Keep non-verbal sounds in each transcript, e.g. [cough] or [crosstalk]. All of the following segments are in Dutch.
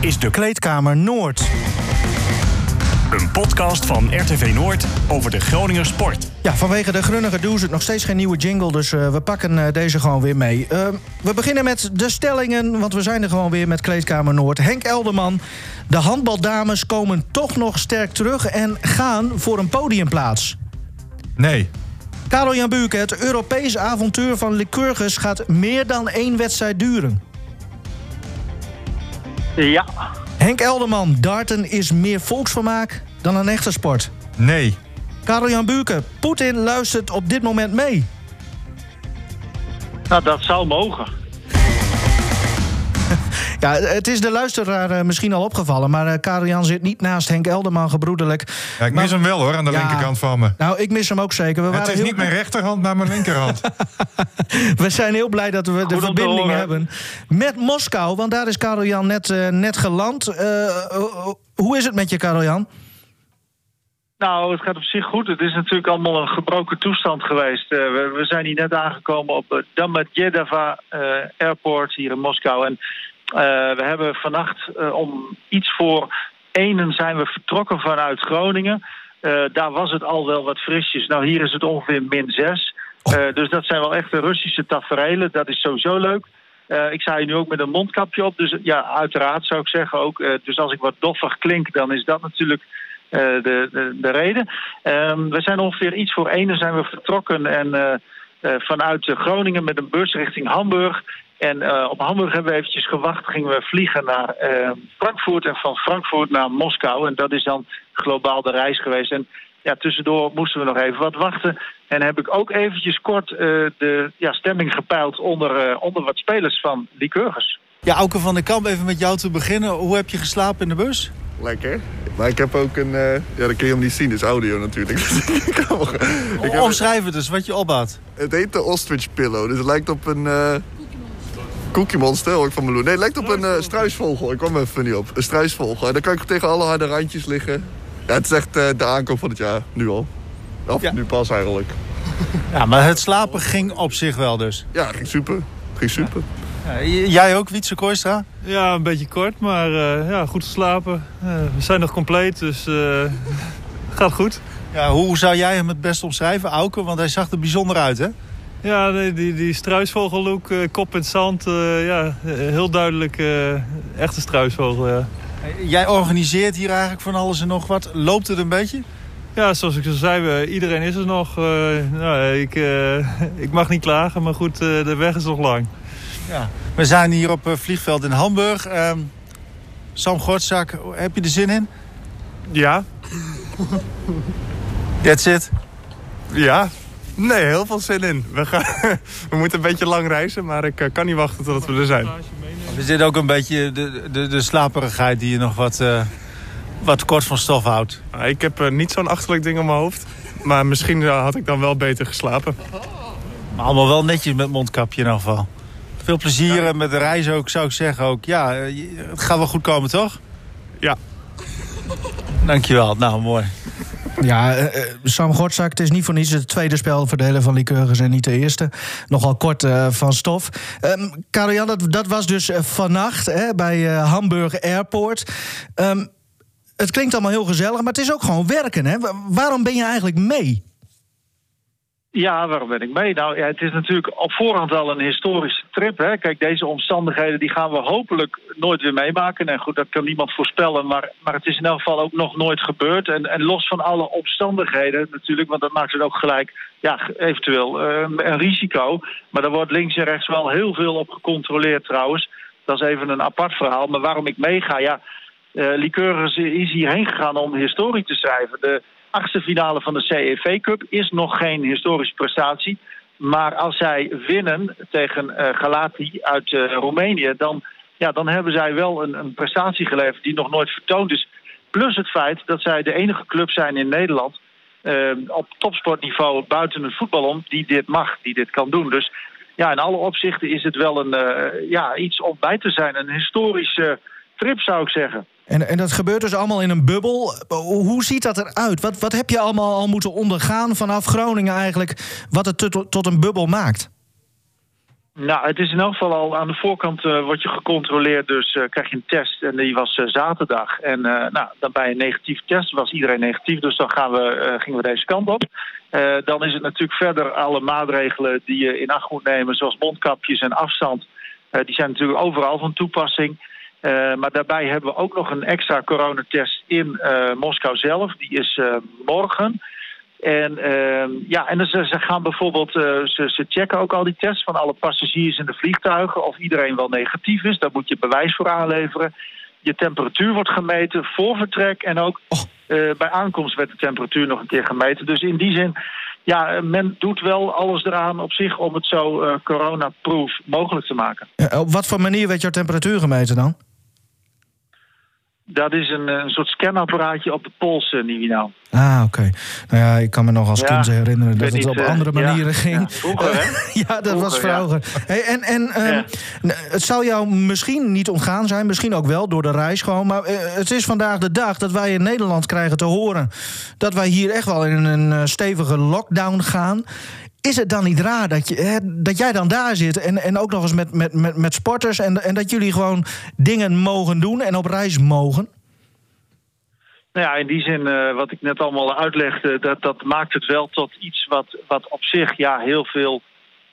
is de Kleedkamer Noord. Een podcast van RTV Noord over de Groninger sport. Ja, vanwege de grunnige het nog steeds geen nieuwe jingle, dus uh, we pakken uh, deze gewoon weer mee. Uh, we beginnen met de stellingen, want we zijn er gewoon weer met Kleedkamer Noord. Henk Elderman, de handbaldames komen toch nog sterk terug en gaan voor een podiumplaats. Nee. Karel Jan Buurke, het Europese avontuur van Lycurgus gaat meer dan één wedstrijd duren. Ja. Henk Elderman, darten is meer volksvermaak dan een echte sport. Nee. Karel Jan Buurke, Poetin luistert op dit moment mee. Nou, dat zou mogen. Ja, het is de luisteraar uh, misschien al opgevallen... maar Karel Jan zit niet naast Henk Elderman gebroedelijk. Ja, ik mis maar, hem wel hoor, aan de ja, linkerkant van me. Nou, ik mis hem ook zeker. We het waren is heel... niet mijn rechterhand, maar mijn linkerhand. [laughs] we zijn heel blij dat we Goed de verbinding horen. hebben met Moskou... want daar is Karel Jan net, uh, net geland. hoe is het met je, Karel Jan? Nou, het gaat op zich goed. Het is natuurlijk allemaal een gebroken toestand geweest. Uh, we, we, zijn hier net aangekomen op uh, Airport hier in Moskou. En we hebben vannacht om iets voor enen zijn we vertrokken vanuit Groningen. daar was het al wel wat frisjes. Nou, hier is het ongeveer min 6. dus dat zijn wel echt de Russische taferelen. Dat is sowieso leuk. ik sta hier nu ook met een mondkapje op. Dus ja, uiteraard zou ik zeggen ook. dus als ik wat doffig klink, dan is dat natuurlijk... De, de, de, reden. Um, we zijn ongeveer iets voor ene zijn we vertrokken en vanuit Groningen met een bus richting Hamburg. En op Hamburg hebben we eventjes gewacht, gingen we vliegen naar Frankfurt en van Frankfurt naar Moskou. En dat is dan globaal de reis geweest. En ja, tussendoor moesten we nog even wat wachten. En heb ik ook eventjes kort de ja, stemming gepeild onder, onder wat spelers van Lycurgus. Ja, Auke van der Kamp, even met jou te beginnen. Hoe heb je geslapen in de bus? Lekker. Maar ik heb ook een... Uh, ja, dat kun je hem niet zien, dus audio natuurlijk. [laughs] ik heb Omschrijf het dus, wat je opbouwt. Het heet de ostrich pillow, dus het lijkt op een... Uh, Cookie Monster, hoor ik van Meloen. Nee, het lijkt op een uh, struisvogel. Ik kwam even niet op. Een struisvogel. En dan kan ik tegen alle harde randjes liggen. Ja, het is echt uh, de aankoop van het jaar, nu al. Of ja. nu pas eigenlijk. [laughs] Ja, maar het slapen ging op zich wel dus. Ja, ging super. Ging super. Ja, jij ook, Wietse Kooistra? Ja, een beetje kort, maar uh, ja, goed geslapen. Uh, we zijn nog compleet, dus uh, [laughs] gaat goed. Ja, hoe zou jij hem het best omschrijven, Auke? Want hij zag er bijzonder uit, hè? Ja, die, die, die struisvogellook, kop in het zand. ja, heel duidelijk echte struisvogel, ja. Jij organiseert hier eigenlijk van alles en nog wat. Loopt het een beetje? Ja, zoals ik zo zei, iedereen is er nog. nou, ik, [laughs] ik mag niet klagen, maar goed, de weg is nog lang. Ja. We zijn hier op vliegveld in Hamburg. Um, Sam Gortzak, heb je er zin in? Ja. That's it? Ja. Nee, heel veel zin in. We, gaan, [laughs] we moeten een beetje lang reizen, maar ik uh, kan niet wachten totdat we er zijn. Er zit ook een beetje de, de, de slaperigheid die je nog wat, uh, wat kort van stof houdt. Ik heb uh, niet zo'n achterlijk ding op mijn hoofd. Maar misschien had ik dan wel beter geslapen. Maar allemaal wel netjes met mondkapje in ieder geval. Veel plezier ja. met de reis ook, zou ik zeggen ook. Ja, het gaat wel goed komen, toch? Ja. Dankjewel, nou mooi. Ja, uh, Sam Gortzak, het is niet voor niets het tweede spel verdelen van Lycurgus en niet de eerste. Nogal kort uh, van stof. Um, dat, dat, was dus vannacht hè, bij Hamburg Airport. Um, het klinkt allemaal heel gezellig, maar het is ook gewoon werken. Hè? Waarom ben je eigenlijk mee? Ja, waarom ben ik mee? Nou, ja, het is natuurlijk op voorhand al een historische trip. Hè? Kijk, deze omstandigheden die gaan we hopelijk nooit weer meemaken. En goed, dat kan niemand voorspellen, maar, maar het is in elk geval ook nog nooit gebeurd. En, en los van alle omstandigheden natuurlijk, want dat maakt het ook gelijk, ja, eventueel uh, een risico. Maar daar wordt links en rechts wel heel veel op gecontroleerd trouwens. Dat is even een apart verhaal. Maar waarom ik meega, ja, uh, is hierheen gegaan om historie te schrijven. De achtste finale van de CEV Cup is nog geen historische prestatie. Maar als zij winnen tegen uh, Galati uit uh, Roemenië... Dan, ja, dan hebben zij wel een, een, prestatie geleverd die nog nooit vertoond is. Plus het feit dat zij de enige club zijn in Nederland... Uh, op topsportniveau buiten het voetbal om... die dit mag, die dit kan doen. Dus ja, in alle opzichten is het wel een, ja, iets om bij te zijn. Een historische trip, zou ik zeggen. En, en dat gebeurt dus allemaal in een bubbel. Hoe ziet dat eruit? Wat, wat heb je allemaal al moeten ondergaan vanaf Groningen eigenlijk... wat het tot, tot een bubbel maakt? Nou, het is in elk geval al aan de voorkant uh, word je gecontroleerd, dus uh, krijg je een test. En die was uh, zaterdag. En nou, dan bij een negatieve test was iedereen negatief, dus dan gaan we, gingen we deze kant op. dan is het natuurlijk verder alle maatregelen die je in acht moet nemen, zoals mondkapjes en afstand. die zijn natuurlijk overal van toepassing. Maar daarbij hebben we ook nog een extra coronatest in Moskou zelf. Die is morgen. En, uh, ja, en ze, ze gaan bijvoorbeeld, ze, ze, checken ook al die tests van alle passagiers in de vliegtuigen. Of iedereen wel negatief is. Daar moet je bewijs voor aanleveren. Je temperatuur wordt gemeten voor vertrek. En ook uh, bij aankomst werd de temperatuur nog een keer gemeten. Dus in die zin, ja, men doet wel alles eraan op zich om het zo coronaproof mogelijk te maken. Ja, op wat voor manier werd jouw temperatuur gemeten dan? Dat is een, een soort scanapparaatje op de pols, uh, Nivino. Ah, oké. Nou ja, ik kan me nog als kind herinneren dat het op uh, andere manieren ja, ging. Ja, vroeger, hè? [laughs] ja, dat was vroeger. Hey, en en um, het zou jou misschien niet ontgaan zijn, misschien ook wel door de reis gewoon. Maar uh, het is vandaag de dag dat wij in Nederland krijgen te horen dat wij hier echt wel in een stevige lockdown gaan. Is het dan niet raar dat, je, hè, dat jij dan daar zit en, en ook nog eens met, met, met, met sporters en, en dat jullie gewoon dingen mogen doen en op reis mogen? Nou ja, in die zin, uh, wat ik net allemaal uitlegde, dat, dat maakt het wel tot iets wat, wat op zich ja, heel veel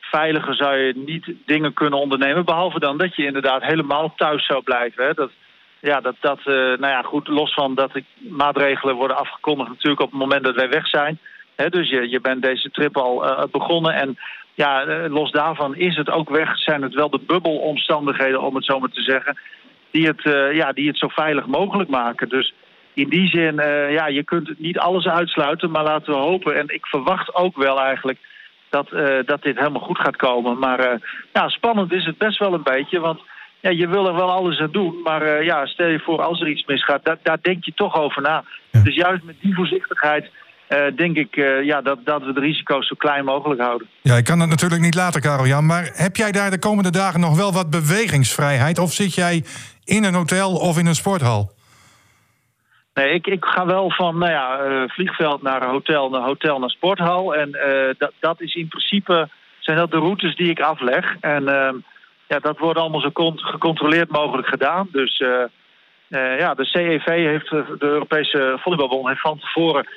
veiliger zou je niet dingen kunnen ondernemen. Behalve dan dat je inderdaad helemaal thuis zou blijven. Hè. Dat, ja, dat, dat uh, nou ja, goed, los van dat de maatregelen worden afgekondigd natuurlijk op het moment dat wij weg zijn. Dus je, je bent deze trip al uh, begonnen en ja, los daarvan is het ook weg, zijn het wel de bubbelomstandigheden, om het zo maar te zeggen, die het, ja, die het zo veilig mogelijk maken. Dus in die zin, uh, ja, je kunt niet alles uitsluiten, maar laten we hopen. En ik verwacht ook wel eigenlijk dat, dat dit helemaal goed gaat komen. Maar ja, spannend is het best wel een beetje, want ja, je wil er wel alles aan doen. Maar ja, stel je voor als er iets misgaat, daar, daar denk je toch over na. Ja. Dus juist met die voorzichtigheid denk ik ja, dat, dat we de risico's zo klein mogelijk houden. Ja, ik kan het natuurlijk niet laten, Karel-Jan. Maar heb jij daar de komende dagen nog wel wat bewegingsvrijheid? Of zit jij in een hotel of in een sporthal? Nee, ik, ik ga wel van nou ja, uh, vliegveld naar hotel, naar hotel naar sporthal. En uh, dat, dat is in principe zijn dat de routes die ik afleg. En uh, ja, dat wordt allemaal zo gecontroleerd mogelijk gedaan. Dus ja, de CEV heeft, de Europese Volleybalbond, heeft van tevoren, ehm,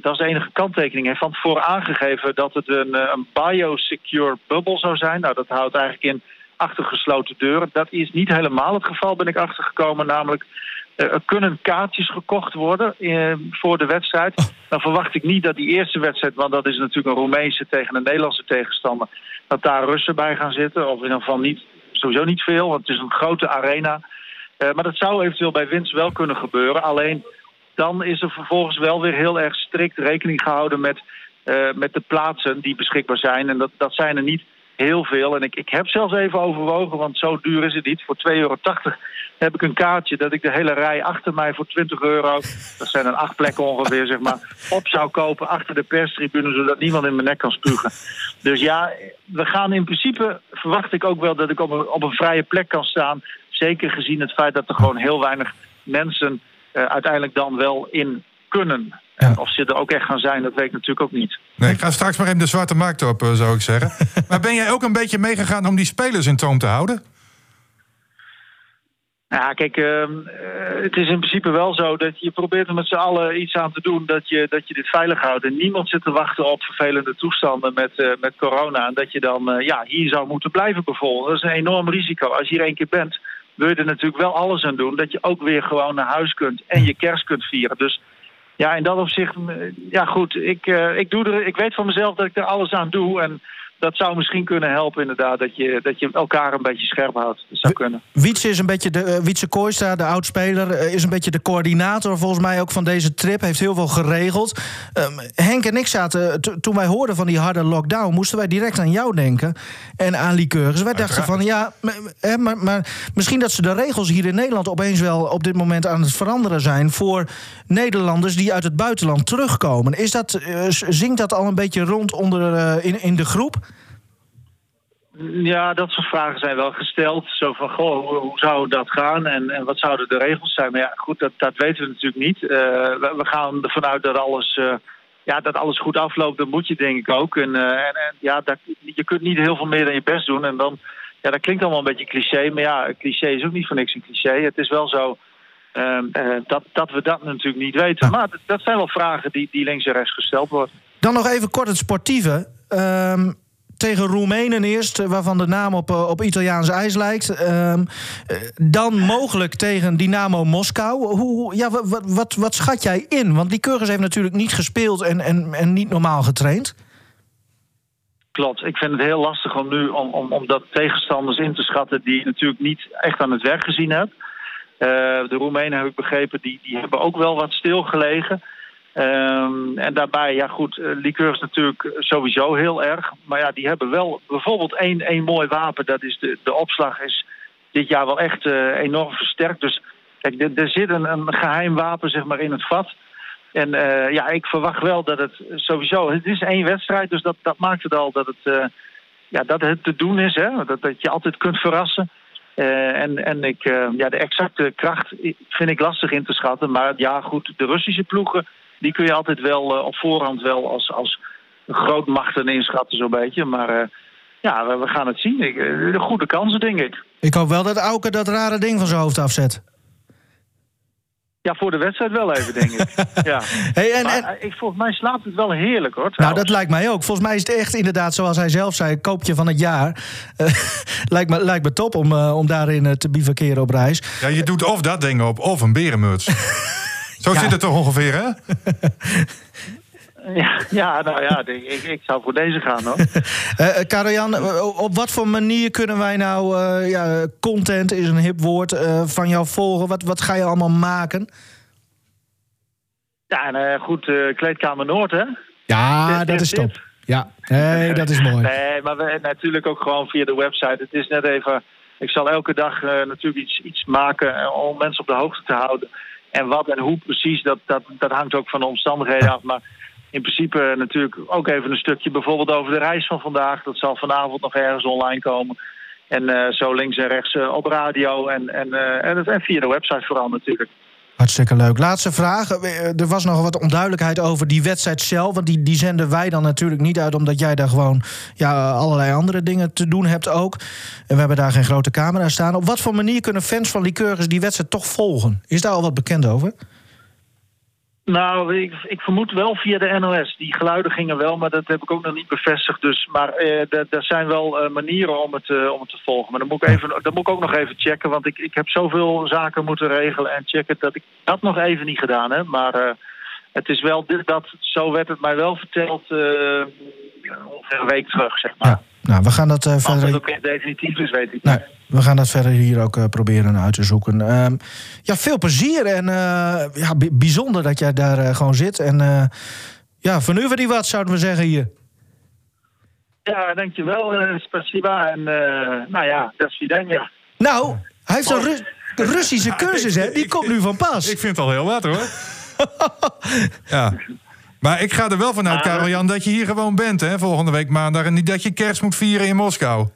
dat is de enige kanttekening, heeft van tevoren aangegeven dat het een, een biosecure bubble zou zijn. Nou, dat houdt eigenlijk in achter gesloten deuren. Dat is niet helemaal het geval, ben ik achtergekomen. Namelijk, er kunnen kaartjes gekocht worden eh, voor de wedstrijd. Dan verwacht ik niet dat die eerste wedstrijd, want dat is natuurlijk een Roemeense tegen een Nederlandse tegenstander, dat daar Russen bij gaan zitten. Of in ieder geval niet, sowieso niet veel, want het is een grote arena. Maar dat zou eventueel bij winst wel kunnen gebeuren. Alleen dan is er vervolgens wel weer heel erg strikt rekening gehouden met, uh, met de plaatsen die beschikbaar zijn. En dat, dat zijn er niet heel veel. En ik, ik heb zelfs even overwogen, want zo duur is het niet. Voor 2,80 euro heb ik een kaartje dat ik de hele rij achter mij voor 20 euro... dat zijn dan acht plekken ongeveer, zeg maar... op zou kopen achter de perstribune... zodat niemand in mijn nek kan spugen. Dus ja, we gaan in principe... verwacht ik ook wel dat ik op een, op een vrije plek kan staan. Zeker gezien het feit dat er gewoon heel weinig mensen... Uh, uiteindelijk dan wel in kunnen. Ja. En of ze er ook echt gaan zijn, dat weet ik natuurlijk ook niet. Nee, ik ga straks maar even de zwarte markt op, eh, zou ik zeggen. [laughs] maar ben jij ook een beetje meegegaan om die spelers in toom te houden? Ja, kijk, uh, het is in principe wel zo dat je probeert er met z'n allen iets aan te doen dat je, dat je dit veilig houdt. En niemand zit te wachten op vervelende toestanden met, uh, met corona. En dat je dan uh, ja, hier zou moeten blijven bijvoorbeeld. Dat is een enorm risico. Als je hier één keer bent, wil je er natuurlijk wel alles aan doen. Dat je ook weer gewoon naar huis kunt en je kerst kunt vieren. Dus ja, in dat opzicht, ja goed, ik, ik, doe er, ik weet van mezelf dat ik er alles aan doe. En dat zou misschien kunnen helpen, inderdaad, dat je, dat je elkaar een beetje scherp houdt. Dat zou kunnen. Wietse is een beetje de uh, Wietse Kooistra, de oudspeler, uh, is een beetje de coördinator volgens mij ook van deze trip. Heeft heel veel geregeld. Um, Henk en ik zaten, toen wij hoorden van die harde lockdown, moesten wij direct aan jou denken en aan liqueurs. Wij dachten van ja, maar, maar, maar, misschien dat ze de regels hier in Nederland opeens wel op dit moment aan het veranderen zijn voor Nederlanders die uit het buitenland terugkomen. Is dat, uh, zingt dat al een beetje rond onder, in, in de groep? Ja, dat soort vragen zijn wel gesteld. Zo van, goh, hoe, zou dat gaan en, en, wat zouden de regels zijn? Maar ja, goed, dat, dat weten we natuurlijk niet. Uh, we, we, gaan ervan uit dat alles uh, ja, dat alles goed afloopt, dat moet je denk ik ook. En, en, en ja, dat, je kunt niet heel veel meer dan je best doen. En dan, ja, dat klinkt allemaal een beetje cliché. Maar ja, cliché is ook niet voor niks een cliché. Het is wel zo ehm, dat, dat we dat natuurlijk niet weten. Maar dat, dat zijn wel vragen die, die links en rechts gesteld worden. Dan nog even kort het sportieve. Ehm, tegen Roemenen eerst, waarvan de naam op, op Italiaans ijs lijkt. Ehm, dan mogelijk tegen Dynamo Moskou. Hoe, ja, wat, wat, wat schat jij in? Want Lycurgus heeft natuurlijk niet gespeeld en, en, en niet normaal getraind. Klopt. Ik vind het heel lastig om nu om, om, om dat tegenstanders in te schatten die je natuurlijk niet echt aan het werk gezien hebt. De Roemenen heb ik begrepen, die, die hebben ook wel wat stilgelegen. Um, en daarbij, ja goed, uh, liqueur is natuurlijk sowieso heel erg. Maar ja, die hebben wel bijvoorbeeld één, één mooi wapen. Dat is de, de opslag is dit jaar wel echt uh, enorm versterkt. Dus kijk, er, zit een, een geheim wapen zeg maar, in het vat. En uh, ja, ik verwacht wel dat het sowieso... Het is één wedstrijd, dus dat, dat maakt het al dat het, ja, dat het te doen is. Hè? Dat, dat je altijd kunt verrassen. en en ik, ja, de exacte kracht vind ik lastig in te schatten. Maar ja, goed, de Russische ploegen die kun je altijd wel uh, op voorhand wel als, als grootmachten inschatten, zo'n beetje. Maar uh, ja, we, we, gaan het zien. Ik, de goede kansen, denk ik. Ik hoop wel dat Auke dat rare ding van zijn hoofd afzet. Ja, voor de wedstrijd wel even, denk ik. [laughs] ja. Hey, en, en... Maar, ik, volgens mij slaapt het wel heerlijk, hoor. Trouwens. Nou, dat lijkt mij ook. Volgens mij is het echt inderdaad, zoals hij zelf zei, koopje van het jaar. [laughs] lijkt, me, lijkt me top om, om daarin te bivakeren op reis. Ja, je doet of dat ding op, of een berenmuts. [laughs] Zo ja. zit het toch ongeveer, hè? Ja, ja, nou ja, ik, ik zou voor deze gaan hoor. [laughs] uh, Karajan, op wat voor manier kunnen wij nou, uh, ja, content is een hip woord, uh, van jou volgen? Wat, wat ga je allemaal maken? Ja, en, goed, Kleedkamer Noord, hè? Ja, dit, dat is top. Ja, nee, dat is mooi. Nee, maar we, natuurlijk ook gewoon via de website. Het is net even, ik zal elke dag natuurlijk iets, iets maken om mensen op de hoogte te houden. En wat en hoe precies, dat, dat, dat hangt ook van de omstandigheden af. Maar in principe natuurlijk ook even een stukje bijvoorbeeld over de reis van vandaag. Dat zal vanavond nog ergens online komen. En uh, zo links en rechts uh, op radio en, en, uh, en, en via de website vooral natuurlijk. Hartstikke leuk. Laatste vraag. Er was nog wat onduidelijkheid over die wedstrijd zelf. Want die, die zenden wij dan natuurlijk niet uit, omdat jij daar gewoon ja, allerlei andere dingen te doen hebt ook. En we hebben daar geen grote camera staan. Op wat voor manier kunnen fans van Lycurgus die wedstrijd toch volgen? Is daar al wat bekend over? Nou, ik, ik, vermoed wel via de NOS. Die geluiden gingen wel, maar dat heb ik ook nog niet bevestigd. Dus, maar eh, er zijn wel uh, manieren om het, uh, om het te volgen. Maar dan moet ik, even, dan moet ik ook nog even checken. Want ik, ik heb zoveel zaken moeten regelen en checken... dat ik dat nog even niet gedaan heb. Maar het is wel dit, dat, zo werd het mij wel verteld... ongeveer een week terug, zeg maar. Ja. Nou, we gaan dat uh, verder... het ook definitief is, weet ik nee, We gaan dat verder hier ook uh, proberen uit te zoeken. Uh, ja, veel plezier en uh, ja, bijzonder dat jij daar gewoon zit. En ja, van u die wat, zouden we zeggen hier. Ja, dankjewel, uh, spasiba. En nou ja, dat is ja. Nou, hij heeft een Ru Russische [laughs] cursus, hè? Die komt nu van pas. Ik vind het al heel wat, hoor. [laughs] ja. Maar ik ga er wel vanuit, Karel Jan, dat je hier gewoon bent hè, volgende week maandag. En niet dat je kerst moet vieren in Moskou.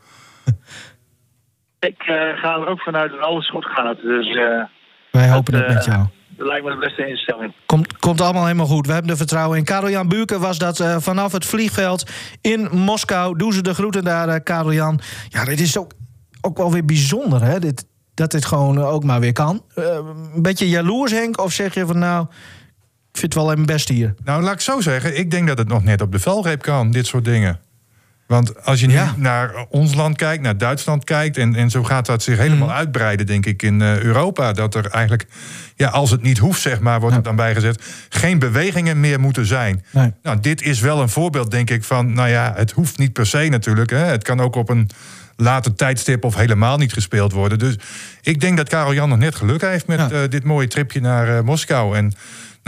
Ik uh, ga er ook vanuit dat alles goed gaat. Dus, uh, Wij hopen het uh, met jou. Dat lijkt me de beste instelling. Komt, komt allemaal helemaal goed. We hebben er vertrouwen in. Karel Jan Buurken was dat uh, vanaf het vliegveld in Moskou. Doe ze de groeten daar, uh, Karel Jan. Ja, dit is ook, ook wel weer bijzonder, hè? Dit, dat dit gewoon ook maar weer kan. een beetje jaloers, Henk? Of zeg je van nou vind het wel even best hier. Nou, laat ik zo zeggen. Ik denk dat het nog net op de velreep kan, dit soort dingen. Want als je ja. nu naar ons land kijkt, naar Duitsland kijkt... en, en zo gaat dat zich helemaal mm. uitbreiden, denk ik, in uh, Europa... dat er eigenlijk, ja, als het niet hoeft, zeg maar, wordt het dan bijgezet... geen bewegingen meer moeten zijn. Nee. Nou, dit is wel een voorbeeld, denk ik, van... nou ja, het hoeft niet per se natuurlijk. Hè. Het kan ook op een later tijdstip of helemaal niet gespeeld worden. Dus ik denk dat Karel Jan nog net geluk heeft... met ja. uh, dit mooie tripje naar uh, Moskou. En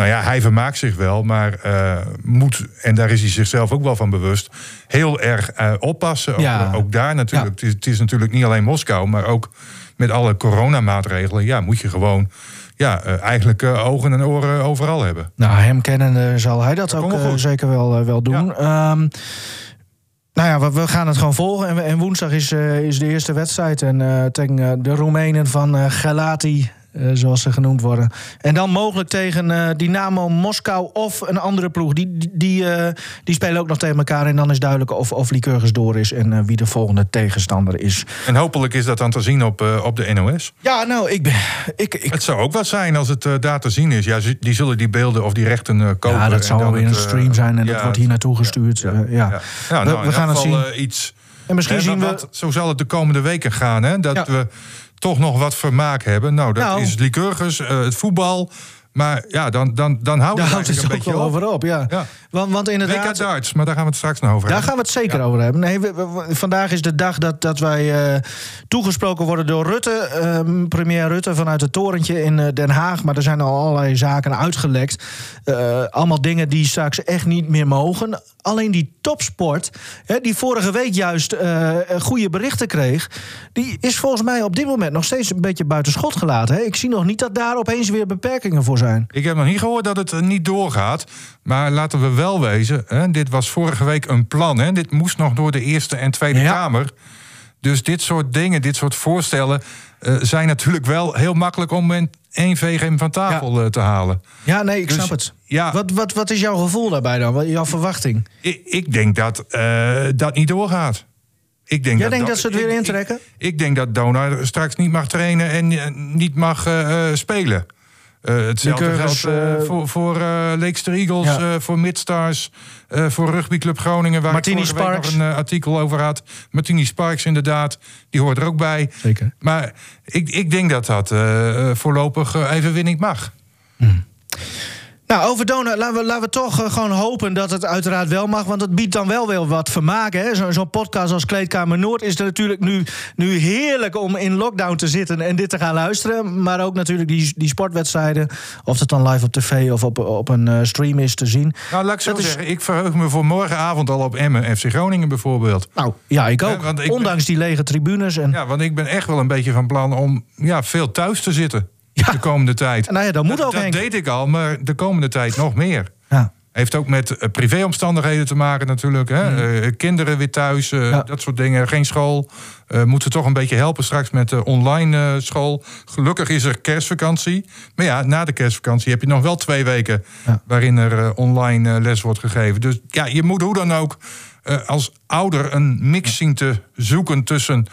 nou ja, hij vermaakt zich wel, maar uh, moet, en daar is hij zichzelf ook wel van bewust, heel erg uh, oppassen. Ja. Ook, ook, daar natuurlijk. Ja. Het, is, het, is, natuurlijk niet alleen Moskou, maar ook met alle coronamaatregelen. Ja, moet je gewoon ja, uh, eigenlijk ogen en oren overal hebben. Nou, hem kennende zal hij dat, dat ook zeker wel, wel doen. Ja. Um, nou ja, we, we, gaan het gewoon volgen. En, en woensdag is, uh, is de eerste wedstrijd. En uh, tegen uh, de Roemenen van Galati eh, zoals ze genoemd worden. En dan mogelijk tegen eh, Dynamo Moskou of een andere ploeg. Die, die, eh, die spelen ook nog tegen elkaar. En dan is duidelijk of, of Lycurgus door is en wie de volgende tegenstander is. En hopelijk is dat dan te zien op, op de NOS. Ja, nou, ik ben. Ik, ik, Het zou ook wat zijn als het daar te zien is. Ja, die zullen die beelden of die rechten kopen. ja, dat wel weer een stream zijn en dat wordt hier naartoe gestuurd. Ja, ja. Ja, nou, we, gaan het zien. iets. en misschien zien we. zo zal het de komende weken gaan. Hè? Dat we toch nog wat vermaak hebben. Nou, dat Nou. is Lycurgus, eh, het voetbal. Maar ja, dan, dan, dan Daar het houdt het een beetje wel op. over op, ja. Ja. Want, want WK inderdaad. darts, maar daar gaan we het straks nog over Daar hebben. gaan we het zeker over hebben. Nee, we- we- we- vandaag is de dag dat, dat wij eh, toegesproken worden door Rutte. ehm, premier Rutte vanuit het torentje in eh, Den Haag. Maar er zijn al allerlei zaken uitgelekt. Eh, allemaal dingen die straks echt niet meer mogen. Alleen die topsport, hè, die vorige week juist goede berichten kreeg... die is volgens mij op dit moment nog steeds een beetje buiten schot gelaten. Hè. Ik zie nog niet dat daar opeens weer beperkingen voor zijn. Ik heb nog niet gehoord dat het eh, niet doorgaat. Maar laten we wel wezen, hè, dit was vorige week een plan. Hè. Dit moest nog door de Eerste en Tweede Ja. Kamer. Dus dit soort dingen, dit soort voorstellen... eh, zijn natuurlijk wel heel makkelijk om in één hem van tafel eh, te halen. Ja, nee, ik Dus, snap het. ja. Wat, wat, wat is jouw gevoel daarbij dan? Wat- Jouw verwachting? Ik, ik denk dat dat niet doorgaat. Ik denk Jij denkt dat ze het weer intrekken? Ik, ik denk dat Donar straks niet mag trainen en niet mag spelen. Eh, hetzelfde geldt eh, eh, voor, voor Leekster Eagles, Ja. voor Midstars, voor Rugbyclub Groningen... waar Martini ik vorige week Sparks. nog een artikel over had. Martini Sparks inderdaad, die hoort er ook bij. Zeker. Maar ik, ik denk dat dat voorlopig even weer niet mag. Nou, over Donut, laten we, laten we toch eh, gewoon hopen dat het uiteraard wel mag. Want het biedt dan wel weer wat vermaak. hè. Zo- Zo'n podcast als Kleedkamer Noord is er natuurlijk nu, nu heerlijk om in lockdown te zitten en dit te gaan luisteren. Maar ook natuurlijk die, die sportwedstrijden. Of het dan live op tv of op, op een eh, stream is te zien. Nou, laat ik zo Dat is- zeggen, ik verheug me voor morgenavond al op Emmen FC Groningen bijvoorbeeld. Nou, ja, ik ook. Ja, want ik ben- Ondanks die lege tribunes. En, Ja, want ik ben echt wel een beetje van plan om ja, veel thuis te zitten Ja. de komende tijd. Nou ja, dat moet ook, Dat Henk. deed ik al, maar de komende tijd nog meer. ja. Heeft ook met eh, privéomstandigheden te maken natuurlijk. Hè? Eh, kinderen weer thuis, eh, Mm. Ja. dat soort dingen. Geen school. Eh moeten toch een beetje helpen straks met de online eh, school. Gelukkig is er kerstvakantie. Maar ja, na de kerstvakantie heb je nog wel twee weken... Ja. waarin er eh, online eh, les wordt gegeven. Dus ja, je moet hoe dan ook eh, als ouder een mix zien te zoeken... tussen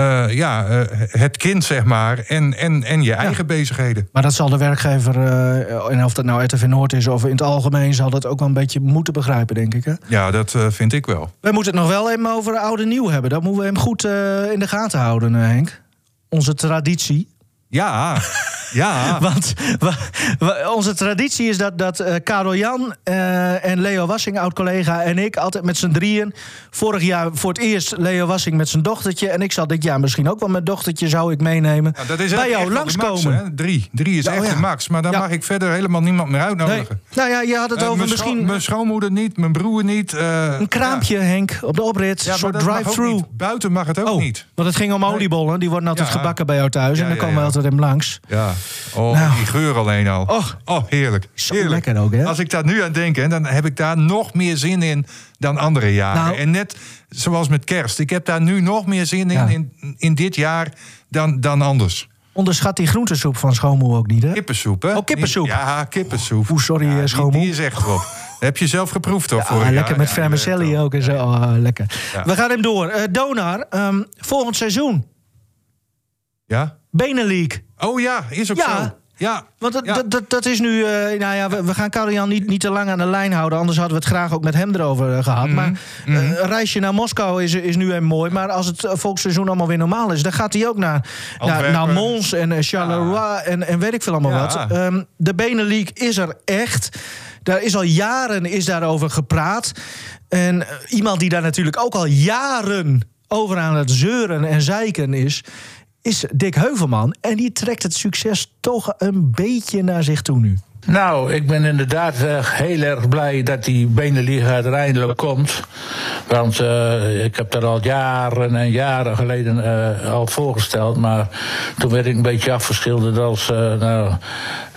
eh, ja, eh, het kind, zeg maar, en, en, en je eigen bezigheden. Maar dat zal de werkgever, eh, en of dat nou RTV Noord is of in het algemeen, zal dat ook wel een beetje moeten begrijpen, denk ik. Hè? Ja, dat vind ik wel. Wij moeten het nog wel even over oude nieuw hebben. Dat moeten we hem goed in de gaten houden, Henk. Onze traditie. Ja, [laughs] ja. [laughs] Want wa- wa- onze traditie is dat, dat eh, Karel Jan eh, en Leo Wassing, oud-collega, en ik altijd met z'n drieën. Vorig jaar voor het eerst Leo Wassing met zijn dochtertje. En ik zal dit jaar misschien ook wel mijn dochtertje, zou ik meenemen. Ja, dat is bij jou max, langskomen. hè? Drie. Drie is oh echt ja. de max. Maar dan Ja. mag ik verder helemaal niemand meer Nee. uitnodigen. Nou ja, je had het Eh, over mijn misschien mijn schoonmoeder niet, mijn broer niet. een kraampje, Henk, op de oprit. Een soort drive-through. Buiten mag het ook Oh, niet. want het ging om oliebollen. Die worden altijd gebakken bij jou thuis. En dan komen we altijd hem langs. Ja. Oh, Nou. die geur alleen al. Och. oh heerlijk. Zo heerlijk. lekker ook, hè? Als ik daar nu aan denk, hè, dan heb ik daar nog meer zin in dan andere jaren. Nou. En net zoals met kerst. Ik heb daar nu nog meer zin in, Ja. in, in dit jaar dan, dan anders. Onderschat die groentesoep van schoonmoe ook niet, hè? Kippensoep, hè? Oh, kippensoep. Ja, kippensoep. Oeh, sorry, Ja, eh, die- schoonmoe. Die is echt erop. [laughs] heb je zelf geproefd? Ah, vorig lekker jaar? met Ja, vermicelli ook en zo. Oh, lekker. Ja. We gaan hem door. Eh, Donar, ehm, volgend seizoen. Ja? Benelink. Oh ja, is ook Ja. zo. Ja. Want dat, Ja. dat, dat, dat is nu... eh, nou ja, we, we gaan Karel-Jan niet, niet te lang aan de lijn houden. Anders hadden we het graag ook met hem erover eh, gehad. Mhm. Maar eh, een reisje naar Moskou is, is nu even mooi. Maar als het volksseizoen allemaal weer normaal is... dan gaat hij ook naar, naar, Mons en Charleroi en, en weet ik veel allemaal Ja. wat. Ehm, de Benelink is er echt. Daar is al jaren is daarover gepraat. En iemand die daar natuurlijk ook al jaren over aan het zeuren en zeiken is... is Dick Heuvelman. En die trekt het succes toch een beetje naar zich toe nu. Nou, ik ben inderdaad uh, heel erg blij dat die Beneliga er eindelijk komt. Want uh, ik heb dat al jaren en jaren geleden uh, al voorgesteld. Maar toen werd ik een beetje afgeschilderd als, nou,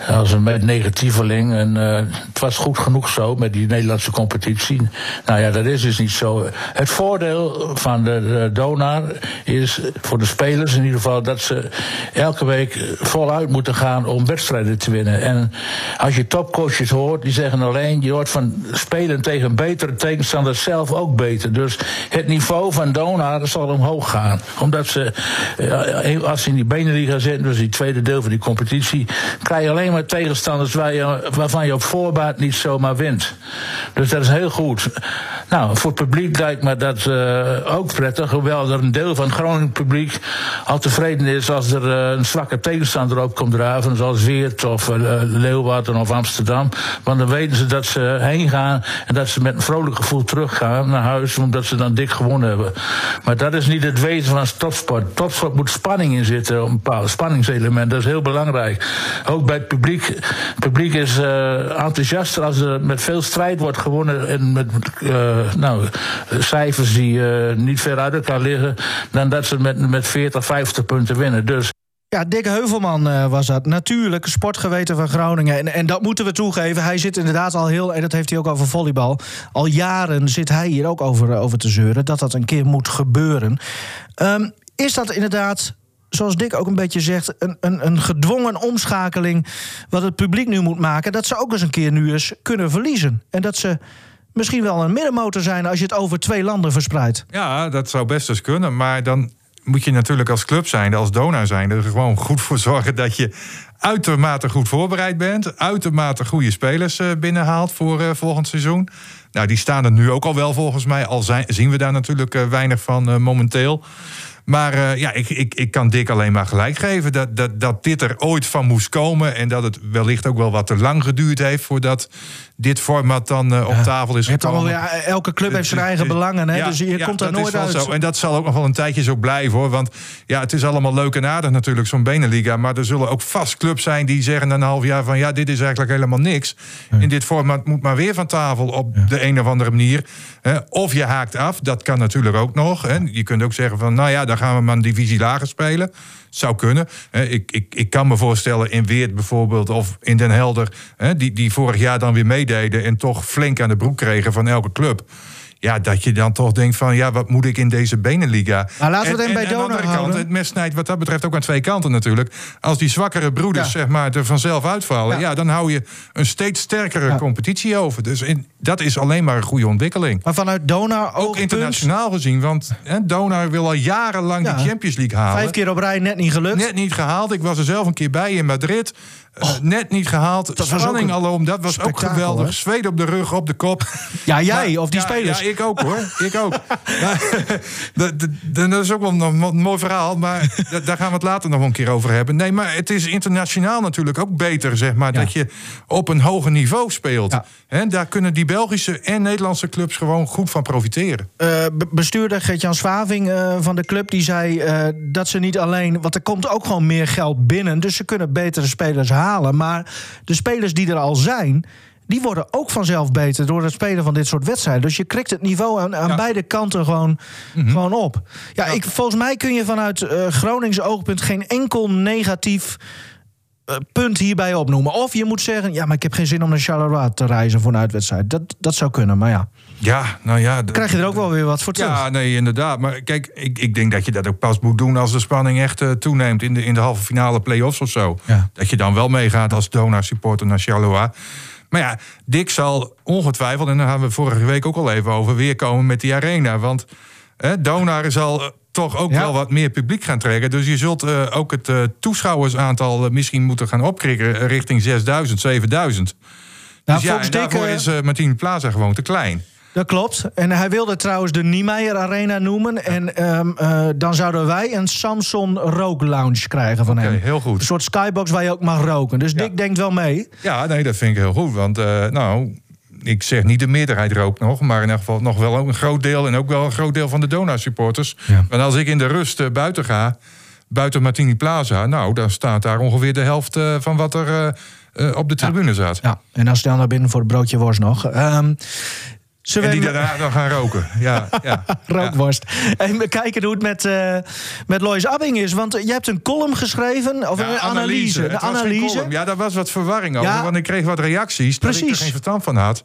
als een negatieveling. En het was goed genoeg zo met die Nederlandse competitie. Nou ja, dat is dus niet zo. Het voordeel van de, de donar is voor de spelers in ieder geval dat ze elke week voluit moeten gaan om wedstrijden te winnen. En als je topcoaches hoort, die zeggen alleen... je hoort van spelen tegen betere tegenstanders zelf ook beter. Dus het niveau van Donar zal omhoog gaan. Omdat ze, eh, als ze in die benenliga zitten... dus die tweede deel van die competitie... krijg je alleen maar tegenstanders waar je, waarvan je op voorbaat niet zomaar wint. Dus dat is heel goed. Nou, voor het publiek lijkt me dat uh, ook prettig. Hoewel er een deel van het Groningen publiek al tevreden is... als er een zwakke tegenstander op komt draven... zoals Weert of uh, of Amsterdam. Want dan weten ze dat ze heen gaan... en dat ze met een vrolijk gevoel teruggaan naar huis... omdat ze dan dik gewonnen hebben. Maar dat is niet het wezen van topsport. Topsport moet spanning in zitten, een bepaald spanningselement. Dat is heel belangrijk. Ook bij het publiek. Het publiek is enthousiaster als er met veel strijd wordt gewonnen... en met nou, cijfers die uh, niet ver uit elkaar liggen... dan dat ze met, met 40, 50 punten winnen. Dus ja, Dick Heuvelman uh, was dat. Natuurlijk, sportgeweten van Groningen. En, en dat moeten we toegeven. Hij zit inderdaad al heel, en dat heeft hij ook over volleybal. Al jaren zit hij hier ook over, over te zeuren. Dat dat een keer moet gebeuren. Um, is dat inderdaad zoals Dick ook een beetje zegt, een, een, een gedwongen omschakeling. wat het publiek nu moet maken. dat ze ook eens een keer nu eens kunnen verliezen. En dat ze misschien wel een middenmotor zijn als je het over twee landen verspreidt. Ja, dat zou best eens kunnen. Maar dan moet je natuurlijk als club zijn, als donor zijn, er gewoon goed voor zorgen dat je uitermate goed voorbereid bent. Uitermate goede spelers eh, binnenhaalt voor uh, volgend seizoen. Nou, die staan er nu ook al wel volgens mij. Al zijn, zien we daar natuurlijk uh, weinig van momenteel. Maar ja, ik, ik, ik kan Dick alleen maar gelijk geven dat, dat, dat dit er ooit van moest komen. En dat het wellicht ook wel wat te lang geduurd heeft voordat dit format dan uh, op tafel is gekomen. ja, elke club heeft zijn eigen belangen, hè? dus je komt daar nooit uit. Zo. En dat zal ook nog wel een tijdje zo blijven, hoor. Want ja, het is allemaal leuk en aardig natuurlijk, zo'n Beneliga. Maar er zullen ook vast clubs zijn die zeggen na een half jaar van... ja, dit is eigenlijk helemaal niks. In dit format moet maar weer van tafel op de een of andere manier. Of je haakt af, dat kan natuurlijk ook nog. Hè. Je kunt ook zeggen van, nou ja, dan gaan we maar een divisie lager spelen zou kunnen. Ik, ik, ik kan me voorstellen in Weert bijvoorbeeld of in Den Helder... die, die vorig jaar dan weer meededen en toch flink aan de broek kregen van elke club ja, dat je dan toch denkt van ja, wat moet ik in deze benenliga? Maar laten we het en, bij andere kant, het mes snijdt wat dat betreft ook aan twee kanten natuurlijk. Als die zwakkere broeders zeg maar er vanzelf uitvallen, ja. dan hou je een steeds sterkere competitie over. Dus in, dat is alleen maar een goede ontwikkeling. Maar vanuit Donar ook internationaal gezien, want hè, Donar wil al jarenlang de Champions League halen. Vijf keer op rij net niet gelukt. Net niet gehaald. Ik was er zelf een keer bij in Madrid. Oh. Uh, net niet gehaald. Dat Spanning alom, dat was ook geweldig. Hè? Zweet op de rug, op de kop. [laughs] Ja, jij of die spelers. Ja, ik ook hoor. [laughs] ik ook. [laughs] dat, is ook wel een mooi verhaal, maar daar gaan we het later nog een keer over hebben. Nee, maar het is internationaal natuurlijk ook beter, zeg maar, dat je op een hoger niveau speelt. Ja. daar kunnen die Belgische en Nederlandse clubs gewoon goed van profiteren. Uh, bestuurder Gert-Jan Swaving uh, van de club, die zei uh, dat ze niet alleen... want er komt ook gewoon meer geld binnen, dus ze kunnen betere spelers halen halen. Maar de spelers die er al zijn die worden ook vanzelf beter door het spelen van dit soort wedstrijden. Dus je krikt het niveau aan, aan beide kanten gewoon, mhm. gewoon op. Ja, Ik, volgens mij kun je vanuit uh, Gronings oogpunt geen enkel negatief uh, punt hierbij opnoemen. Of je moet zeggen, ja, maar ik heb geen zin om naar Charleroi te reizen voor een uitwedstrijd. Dat, dat zou kunnen, maar ja. Ja, nou ja. Krijg je er ook wel weer wat voor terug. Ja, nee, inderdaad. Maar kijk, ik, ik denk dat je dat ook pas moet doen als de spanning echt uh, toeneemt in de, in de halve finale play-offs of zo. Ja. Dat je dan wel meegaat als donor-supporter naar Charleroi. Maar ja, Dick zal ongetwijfeld, en daar hebben we vorige week ook al even over, weer komen met die arena. Want hè, Donar zal eh, toch ook wel wat meer publiek gaan trekken. Dus je zult uh, ook het uh, toeschouwersaantal misschien moeten gaan opkrikken richting 6000, 7000. Nou, dus ja, en daarvoor is Martine Plaza gewoon te klein. Dat klopt. En hij wilde trouwens de Niemeyer Arena noemen. En um, uh, dan zouden wij een Samsung Rook Lounge krijgen van okay, hem. heel goed. Een soort skybox waar je ook mag roken. Dus Dick denkt wel mee. Ja, nee, dat vind ik heel goed. Want, uh, nou, ik zeg niet de meerderheid rookt nog, maar in elk geval nog wel een groot deel en ook wel een groot deel van de Dona-supporters. Ja. Want als ik in de rust uh, buiten ga, buiten Martini Plaza, nou, dan staat daar ongeveer de helft uh, van wat er eh, op de tribune zat. Ja, en dan snel naar binnen voor het broodje worst nog. Ehm En die daarna dan gaan roken. Ja, [laughs] ja. Rookworst. En we kijken hoe het met, eh met Lois Abbing is. Want je hebt een column geschreven, of Ja, een analyse. Analyse. column. Ja, daar was wat verwarring over. Ja. Want ik kreeg wat reacties dat ik Precies. er geen verstand van had.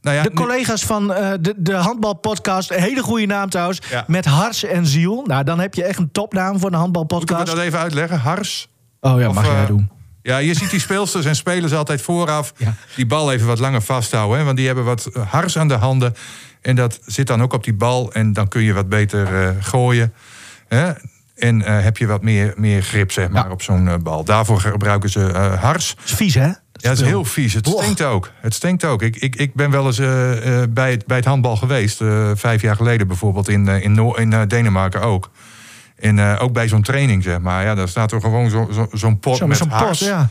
Nou ja, De collega's van eh, de, de handbalpodcast, een hele goede naam trouwens, met Hars en Ziel. Nou, dan heb je echt een topnaam voor een Moeten we handbalpodcast. dat even uitleggen? Hars? Oh ja, Of, mag jij eh, doen. Ja, je ziet die speelsters en spelers altijd vooraf Ja. die bal even wat langer vasthouden. Hè, want die hebben wat eh, hars aan de handen. En dat zit dan ook op die bal. En dan kun je wat beter eh, gooien. Hè? En eh, heb je wat meer, meer grip zeg maar, Ja. op zo'n bal. Daarvoor gebruiken ze hars. is vies, hè? Ja, het is heel vies. Het stinkt ook. Het stinkt ook. Ik, ik, ik ben wel eens bij, het, bij het handbal geweest. vijf jaar geleden bijvoorbeeld. In, in, Noor- in Denemarken ook. En eh, ook bij zo'n training, zeg maar. Ja, daar staat er gewoon zo- zo- zo'n pot Zo, met zo'n pot, ja.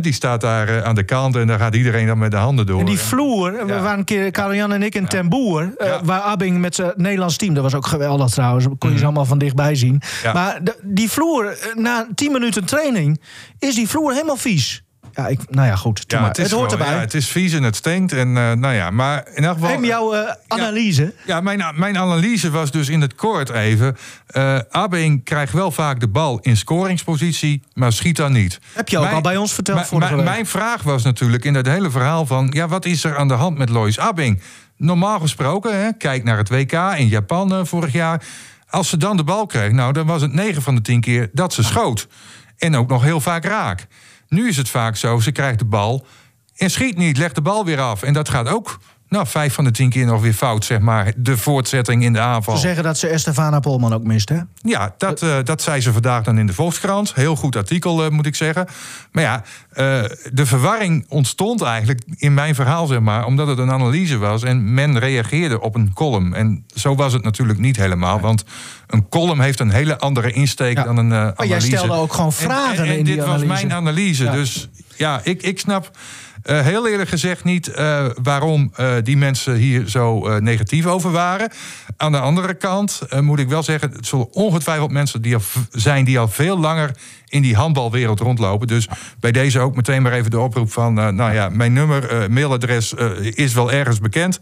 Die staat daar eh, aan de kant en daar gaat iedereen dan met de handen door. En die vloer, we waren een keer, Karel-Jan en ik in Ten Boer... eh, Ja. waar Abbing met zijn Nederlands team, dat was ook geweldig trouwens... kon je ze allemaal van dichtbij zien. Mhm. Maar de- die vloer, na 10 minuten training... is die vloer helemaal vies. Ja, ik, nou ja, goed, doe ja, maar. het, is hoort gewoon- erbij. Ja, het is vies en het stinkt. En, eh, nou ja, maar in elk geval... Jouw eh, analyse. Ja, mijn, mijn analyse was dus in het kort even. eh Abing krijgt wel vaak de bal in scoringspositie, maar schiet dan niet. Heb je ook al bij ons verteld vorige mijn- vraag was natuurlijk in dat hele verhaal van... ja, wat is er aan de hand met Lois Abing? Normaal gesproken, hè, kijk naar het WK in Japan eh, vorig jaar... als ze dan de bal kreeg, nou, dan was het 9 van de 10 keer dat ze schoot. En ook nog heel vaak raak. Nu is het vaak zo, ze krijgt de bal en schiet niet, legt de bal weer af. En dat gaat ook, nou, vijf van de tien keer nog weer fout, zeg maar. De voortzetting in de aanval. Ze zeggen dat ze Estefana Polman ook mist, hè? Ja, dat, eh, dat zei ze vandaag dan in de Volkskrant. Heel goed artikel, eh, moet ik zeggen. Maar ja, eh, de verwarring ontstond eigenlijk in mijn verhaal, zeg maar... omdat het een analyse was en men reageerde op een column. En zo was het natuurlijk niet helemaal. Want een column heeft een hele andere insteek Ja. dan een eh, analyse. Maar jij stelde ook gewoon En- vragen en, en, in die dit analyse. was mijn analyse. Ja. Dus ja, ik, ik snap... eh, heel eerlijk gezegd niet eh, waarom eh, die mensen hier zo negatief over waren. Aan de andere kant moet ik wel zeggen... het zullen ongetwijfeld mensen die al zijn... die al veel langer in die handbalwereld rondlopen. Dus bij deze ook meteen maar even de oproep van... nou ja, mijn nummer, mailadres is wel ergens bekend.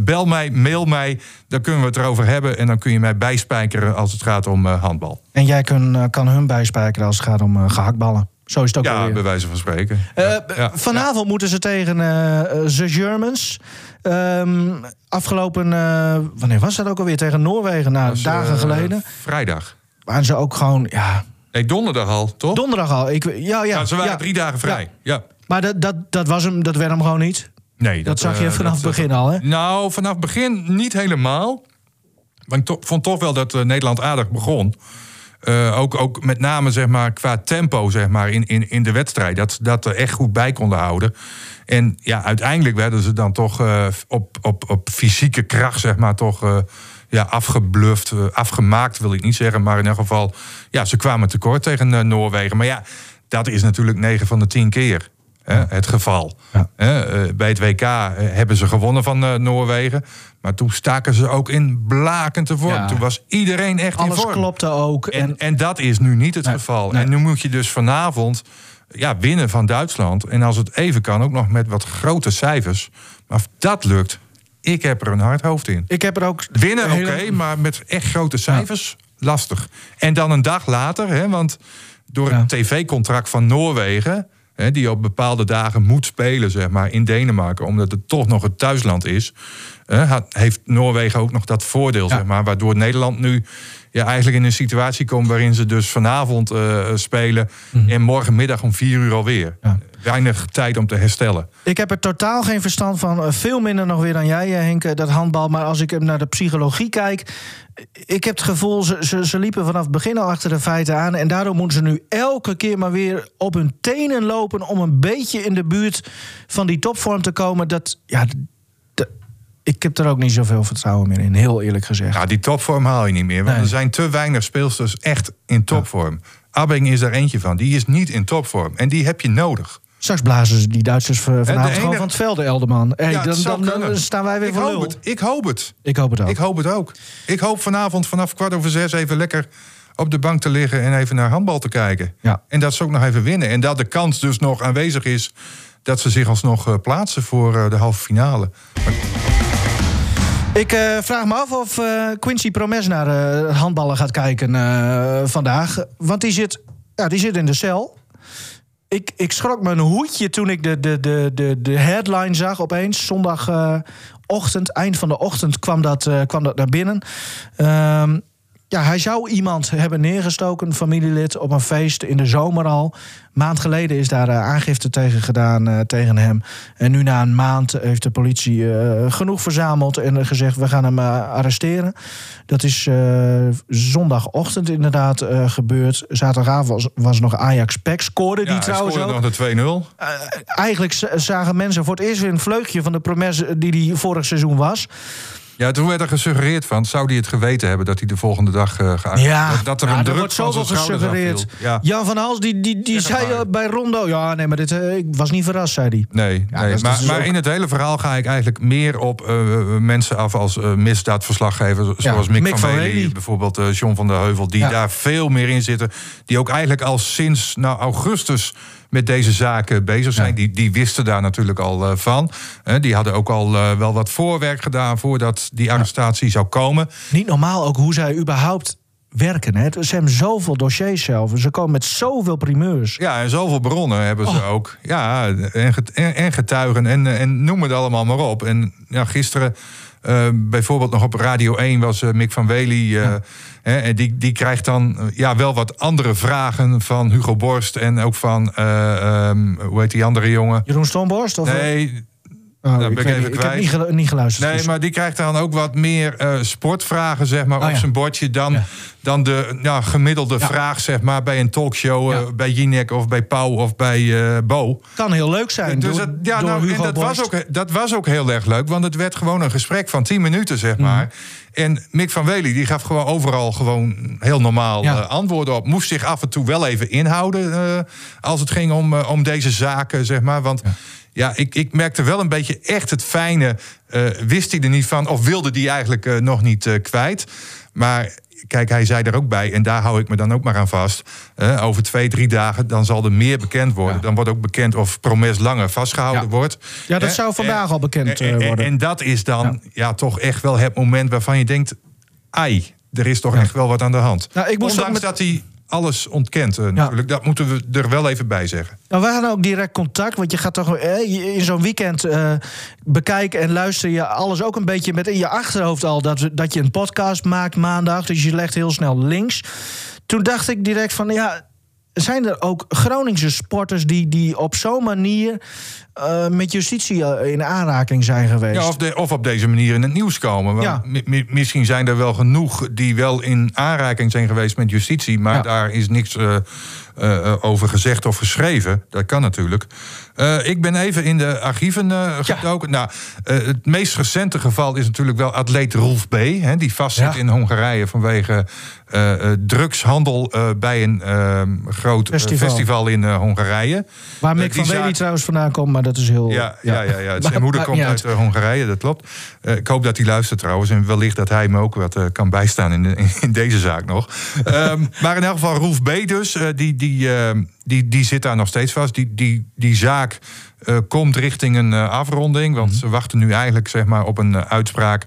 Bel mij, mail mij, dan kunnen we het erover hebben... en dan kun je mij bijspijkeren als het gaat om handbal. En jij kun, kan hun bijspijkeren als het gaat om eh, gehaktballen. Zo is het ook Ja, alweer. bij wijze van spreken. Eh, Ja, ja, vanavond moeten ze tegen eh, eh, The Germans. Ehm, afgelopen, wanneer was dat ook alweer? Tegen Noorwegen, nou, was, dagen geleden. Vrijdag. Waren ze ook gewoon, ja, Nee, donderdag al, toch? donderdag al. Ik, ja, ja, ja, ze waren ja. drie dagen vrij. Ja. Maar dat, dat, dat, was hem, dat werd hem gewoon niet. Nee, Dat, zag je vanaf het begin al, hè? Nou, vanaf het begin niet helemaal. Maar ik to- vond toch wel dat Nederland aardig begon. Eh, ook, ook met name zeg maar, qua tempo zeg maar, in, in, in de wedstrijd. Dat dat er echt goed bij konden houden. En ja, uiteindelijk werden ze dan toch eh, op, op, op fysieke kracht zeg maar, toch, eh, ja, afgebluft. afgemaakt wil ik niet zeggen. Maar in ieder geval, ja, ze kwamen tekort tegen Noorwegen. Maar ja, dat is natuurlijk 9 van de 10 keer. Hè, het geval. Ja. Hè, eh, bij het WK eh, hebben ze gewonnen van eh, Noorwegen. Maar toen staken ze ook in blakende vorm. Ja. Toen was iedereen echt in Alles vorm. klopte ook. En, En, en dat is nu niet het Nee, geval. nee. En nu moet je dus vanavond ja, winnen van Duitsland. En als het even kan, ook nog met wat grote cijfers. Maar of dat lukt, ik heb er een hard hoofd in. ik heb er ook... Winnen, oké, hele- maar met echt grote cijfers, lastig. En dan een dag later, hè, want door Ja. het tv-contract van Noorwegen... Die op bepaalde dagen moet spelen, zeg maar, in Denemarken... omdat het toch nog het thuisland is... heeft Noorwegen ook nog dat voordeel, Ja. zeg maar... waardoor Nederland nu ja, eigenlijk in een situatie komt... waarin ze dus vanavond eh, spelen... en morgenmiddag om vier uur alweer. Mhm. Ja. Weinig tijd om te herstellen. Ik heb er totaal geen verstand van. Eh, Veel minder nog weer dan jij, eh, Henk, dat handbal. Maar als ik naar de psychologie kijk... Ik heb het gevoel, ze, ze, ze liepen vanaf het begin al achter de feiten aan. En daardoor moeten ze nu elke keer maar weer op hun tenen lopen... om een beetje in de buurt van die topvorm te komen. Dat, ja, ik heb er ook niet zoveel vertrouwen meer in, heel eerlijk gezegd. Ja, die topvorm haal je niet meer. Want Nee. er zijn te weinig speelsters echt in topvorm. Abbing is daar eentje van. Die is niet in topvorm. En die heb je nodig. Straks blazen ze die Duitsers van- vanavond enige- gewoon van het veld, Elderman. Hey, Ja, dan, dan, staan wij weer Ik voor hoop lul. het. Ik hoop het. Ik hoop het ook. Ik hoop het ook. Ik hoop vanavond vanaf kwart over zes even lekker op de bank te liggen en even naar handbal te kijken. Ja. En dat ze ook nog even winnen. En dat de kans dus nog aanwezig is dat ze zich alsnog eh, plaatsen voor eh, de halve finale. Ik eh, vraag me af of eh, Quincy Promes naar eh, handballen gaat kijken vandaag. Want die zit, ja, die zit in de cel. Ik, ik schrok een hoedje toen ik de, de, de, de, de headline zag opeens. Zondagochtend, eind van de ochtend kwam dat, kwam dat naar binnen. Ehm, ja, hij zou iemand hebben neergestoken, een familielid, op een feest in de zomer al. Maand geleden is daar eh, aangifte tegen gedaan eh, tegen hem. En nu na een maand heeft de politie eh, genoeg verzameld en gezegd: we gaan hem arresteren. Dat is zondagochtend inderdaad gebeurd. Zaterdagavond was, was nog Ajax Pek. Scoorde die Ja, trouwens scoorde nog de 2-0. Eh, eigenlijk zagen mensen voor het eerst weer een vleugje van de promes die hij vorig seizoen was. Ja, toen werd er gesuggereerd van, zou hij het geweten hebben dat hij de volgende dag eh geacht Ja, dat, dat er ja, een druk wordt zoveel gesuggereerd. Ja. Jan van Hals die, die, die zei eh, bij Rondo... ja, nee, maar dit, eh, ik was niet verrast, zei hij. Nee, Ja, nee. maar, dus maar ook- in het hele verhaal ga ik eigenlijk meer op eh, mensen af als eh misdaadverslaggevers. Zoals Mick, Mick van van Wely, bijvoorbeeld eh, John van der Heuvel. Die Ja. daar veel meer in zitten. Die ook eigenlijk al sinds nou, augustus met deze zaken bezig zijn. Die, die wisten daar natuurlijk al eh, van. Die hadden ook al eh, wel wat voorwerk gedaan voordat die arrestatie zou komen. Niet normaal ook hoe zij überhaupt werken. Hè. Ze hebben zoveel dossiers zelf. Ze komen met zoveel primeurs. Ja, en zoveel bronnen hebben ze Oh. ook. Ja, en getuigen en, en noem het allemaal maar op. En ja, gisteren eh, bijvoorbeeld nog op Radio 1 was eh, Mick van Wely. eh, hè, en die, die krijgt dan ja, wel wat andere vragen van Hugo Borst... en ook van, eh, ehm, hoe heet die andere jongen? Jeroen Stomborst? Of, Nee, Oh, dat ben ik even niet, ik heb kwijt. niet, gelu- niet geluisterd. Nee, dus- maar die krijgt dan ook wat meer eh, sportvragen zeg maar, Oh, op zijn bordje dan, dan de ja, gemiddelde vraag zeg maar, bij een talkshow, eh, bij Jinek of bij Pauw of bij eh, Bo. kan heel leuk zijn. Dus door, ja, nou, en dat, was ook, dat was ook heel erg leuk, want het werd gewoon een gesprek van 10 minuten, zeg maar. Mhm. En Mick van Wely die gaf gewoon overal gewoon heel normaal antwoorden op. Moest zich af en toe wel even inhouden als het ging om, om deze zaken, zeg maar. Want ja, ik, ik merkte wel een beetje echt het fijne. eh, wist hij er niet van of wilde hij eigenlijk eh, nog niet eh, kwijt. Maar kijk, hij zei er ook bij, en daar hou ik me dan ook maar aan vast. over twee, drie dagen, dan zal er meer bekend worden. Dan wordt ook bekend of Promes langer vastgehouden Ja. wordt. Ja, dat zou vandaag en- al bekend en, en- worden. En dat is dan ja. toch echt wel het moment waarvan je denkt... ai, er is toch echt wel wat aan de hand. Nou, ik moest Ondanks met- dat hij alles ontkent eh, natuurlijk. Dat moeten we er wel even bij zeggen. Nou, we hadden ook direct contact, want je gaat toch eh, in zo'n weekend eh, bekijken en luister je alles ook een beetje met in je achterhoofd al dat, dat je een podcast maakt maandag, dus je legt heel snel links. Toen dacht ik direct van ja, zijn er ook Groningse sporters die, die op zo'n manier eh, met justitie eh, in aanraking zijn geweest? Ja, of, de, of op deze manier in het nieuws komen. Ja. misschien zijn er wel genoeg die wel in aanraking zijn geweest met justitie. Maar Ja. daar is niks eh, eh, over gezegd of geschreven. Dat kan natuurlijk. Eh, ik ben even in de archieven eh, gedoken. Nou, eh, het meest recente geval is natuurlijk wel atleet Rolf B. Hè, die vastzit Ja. in Hongarije vanwege eh, eh, drugshandel eh, bij een eh, groot eh, Festival. festival. in eh, Hongarije. Waar Eh, Mick die van Wely zaak- trouwens vandaan komt, maar dat is heel... ja, ja, ja, ja. [laughs] Zijn moeder komt uit eh, Hongarije, dat klopt. Eh, ik hoop dat hij luistert trouwens. En wellicht dat hij me ook wat eh, kan bijstaan in, de- [laughs] in deze zaak nog. Ehm, maar in elk geval, Roef B. dus, eh, die, die, eh, die, die zit daar nog steeds vast. Die, die, die zaak eh, komt richting een eh, afronding. Want Mhm. ze wachten nu eigenlijk zeg maar, op een uitspraak.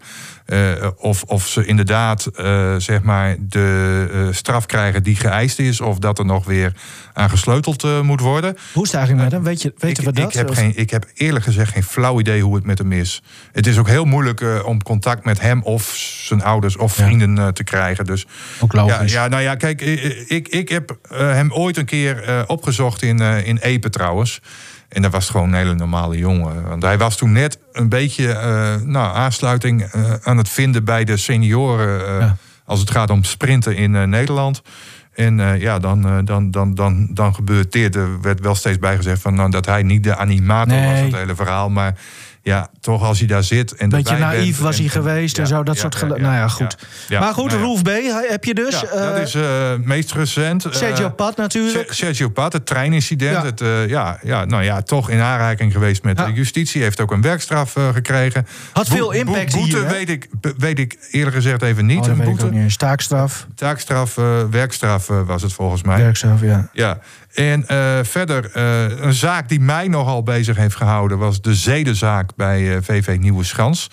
Eh, of, of ze inderdaad eh, zeg maar de eh, straf krijgen die geëist is. Of dat er nog weer aan gesleuteld moet worden. Hoe is het eigenlijk met hem? Weet je, weten ik, we dat? Ik heb, Of- geen, ik heb eerlijk gezegd geen flauw idee hoe het met hem is. Het is ook heel moeilijk om contact met hem of zijn ouders of Ja. vrienden te krijgen. Dus, Ook ja, logisch. ja, nou ja, kijk, eh, ik, ik heb hem ooit een keer opgezocht in, in Epe trouwens. En dat was gewoon een hele normale jongen. Want hij was toen net een beetje eh, nou, aansluiting eh, aan het vinden bij de senioren. eh, Ja. Als het gaat om sprinten in Nederland. En ja, dan, dan, dan, dan, dan gebeurt dit. Er werd wel steeds bijgezegd van, nou, dat hij niet de animator was Nee. het hele verhaal. Maar Ja, toch als hij daar zit. En Beetje naïef was en- hij geweest en ja, zo, dat ja, soort ja, Nou ja, goed. Maar goed, Nou ja. Rolf B. heb je dus. Ja, dat eh, is eh meest recent. eh, Sergio Pat natuurlijk. Se- Sergio Pat, het treinincident. Ja. Het, eh, ja, ja, nou ja, toch in aanraking geweest met de justitie. Heeft ook een werkstraf eh, gekregen. Had veel impact boete hier, hè? weet ik, weet ik eerlijk gezegd even niet. Oh, een boete. niet. Taakstraf. Taakstraf, eh, werkstraf eh, was het volgens mij. Werkstraf, ja. Ja, en eh, verder, eh, een zaak die mij nogal bezig heeft gehouden... was de zedenzaak bij eh, VV Nieuwe Schans.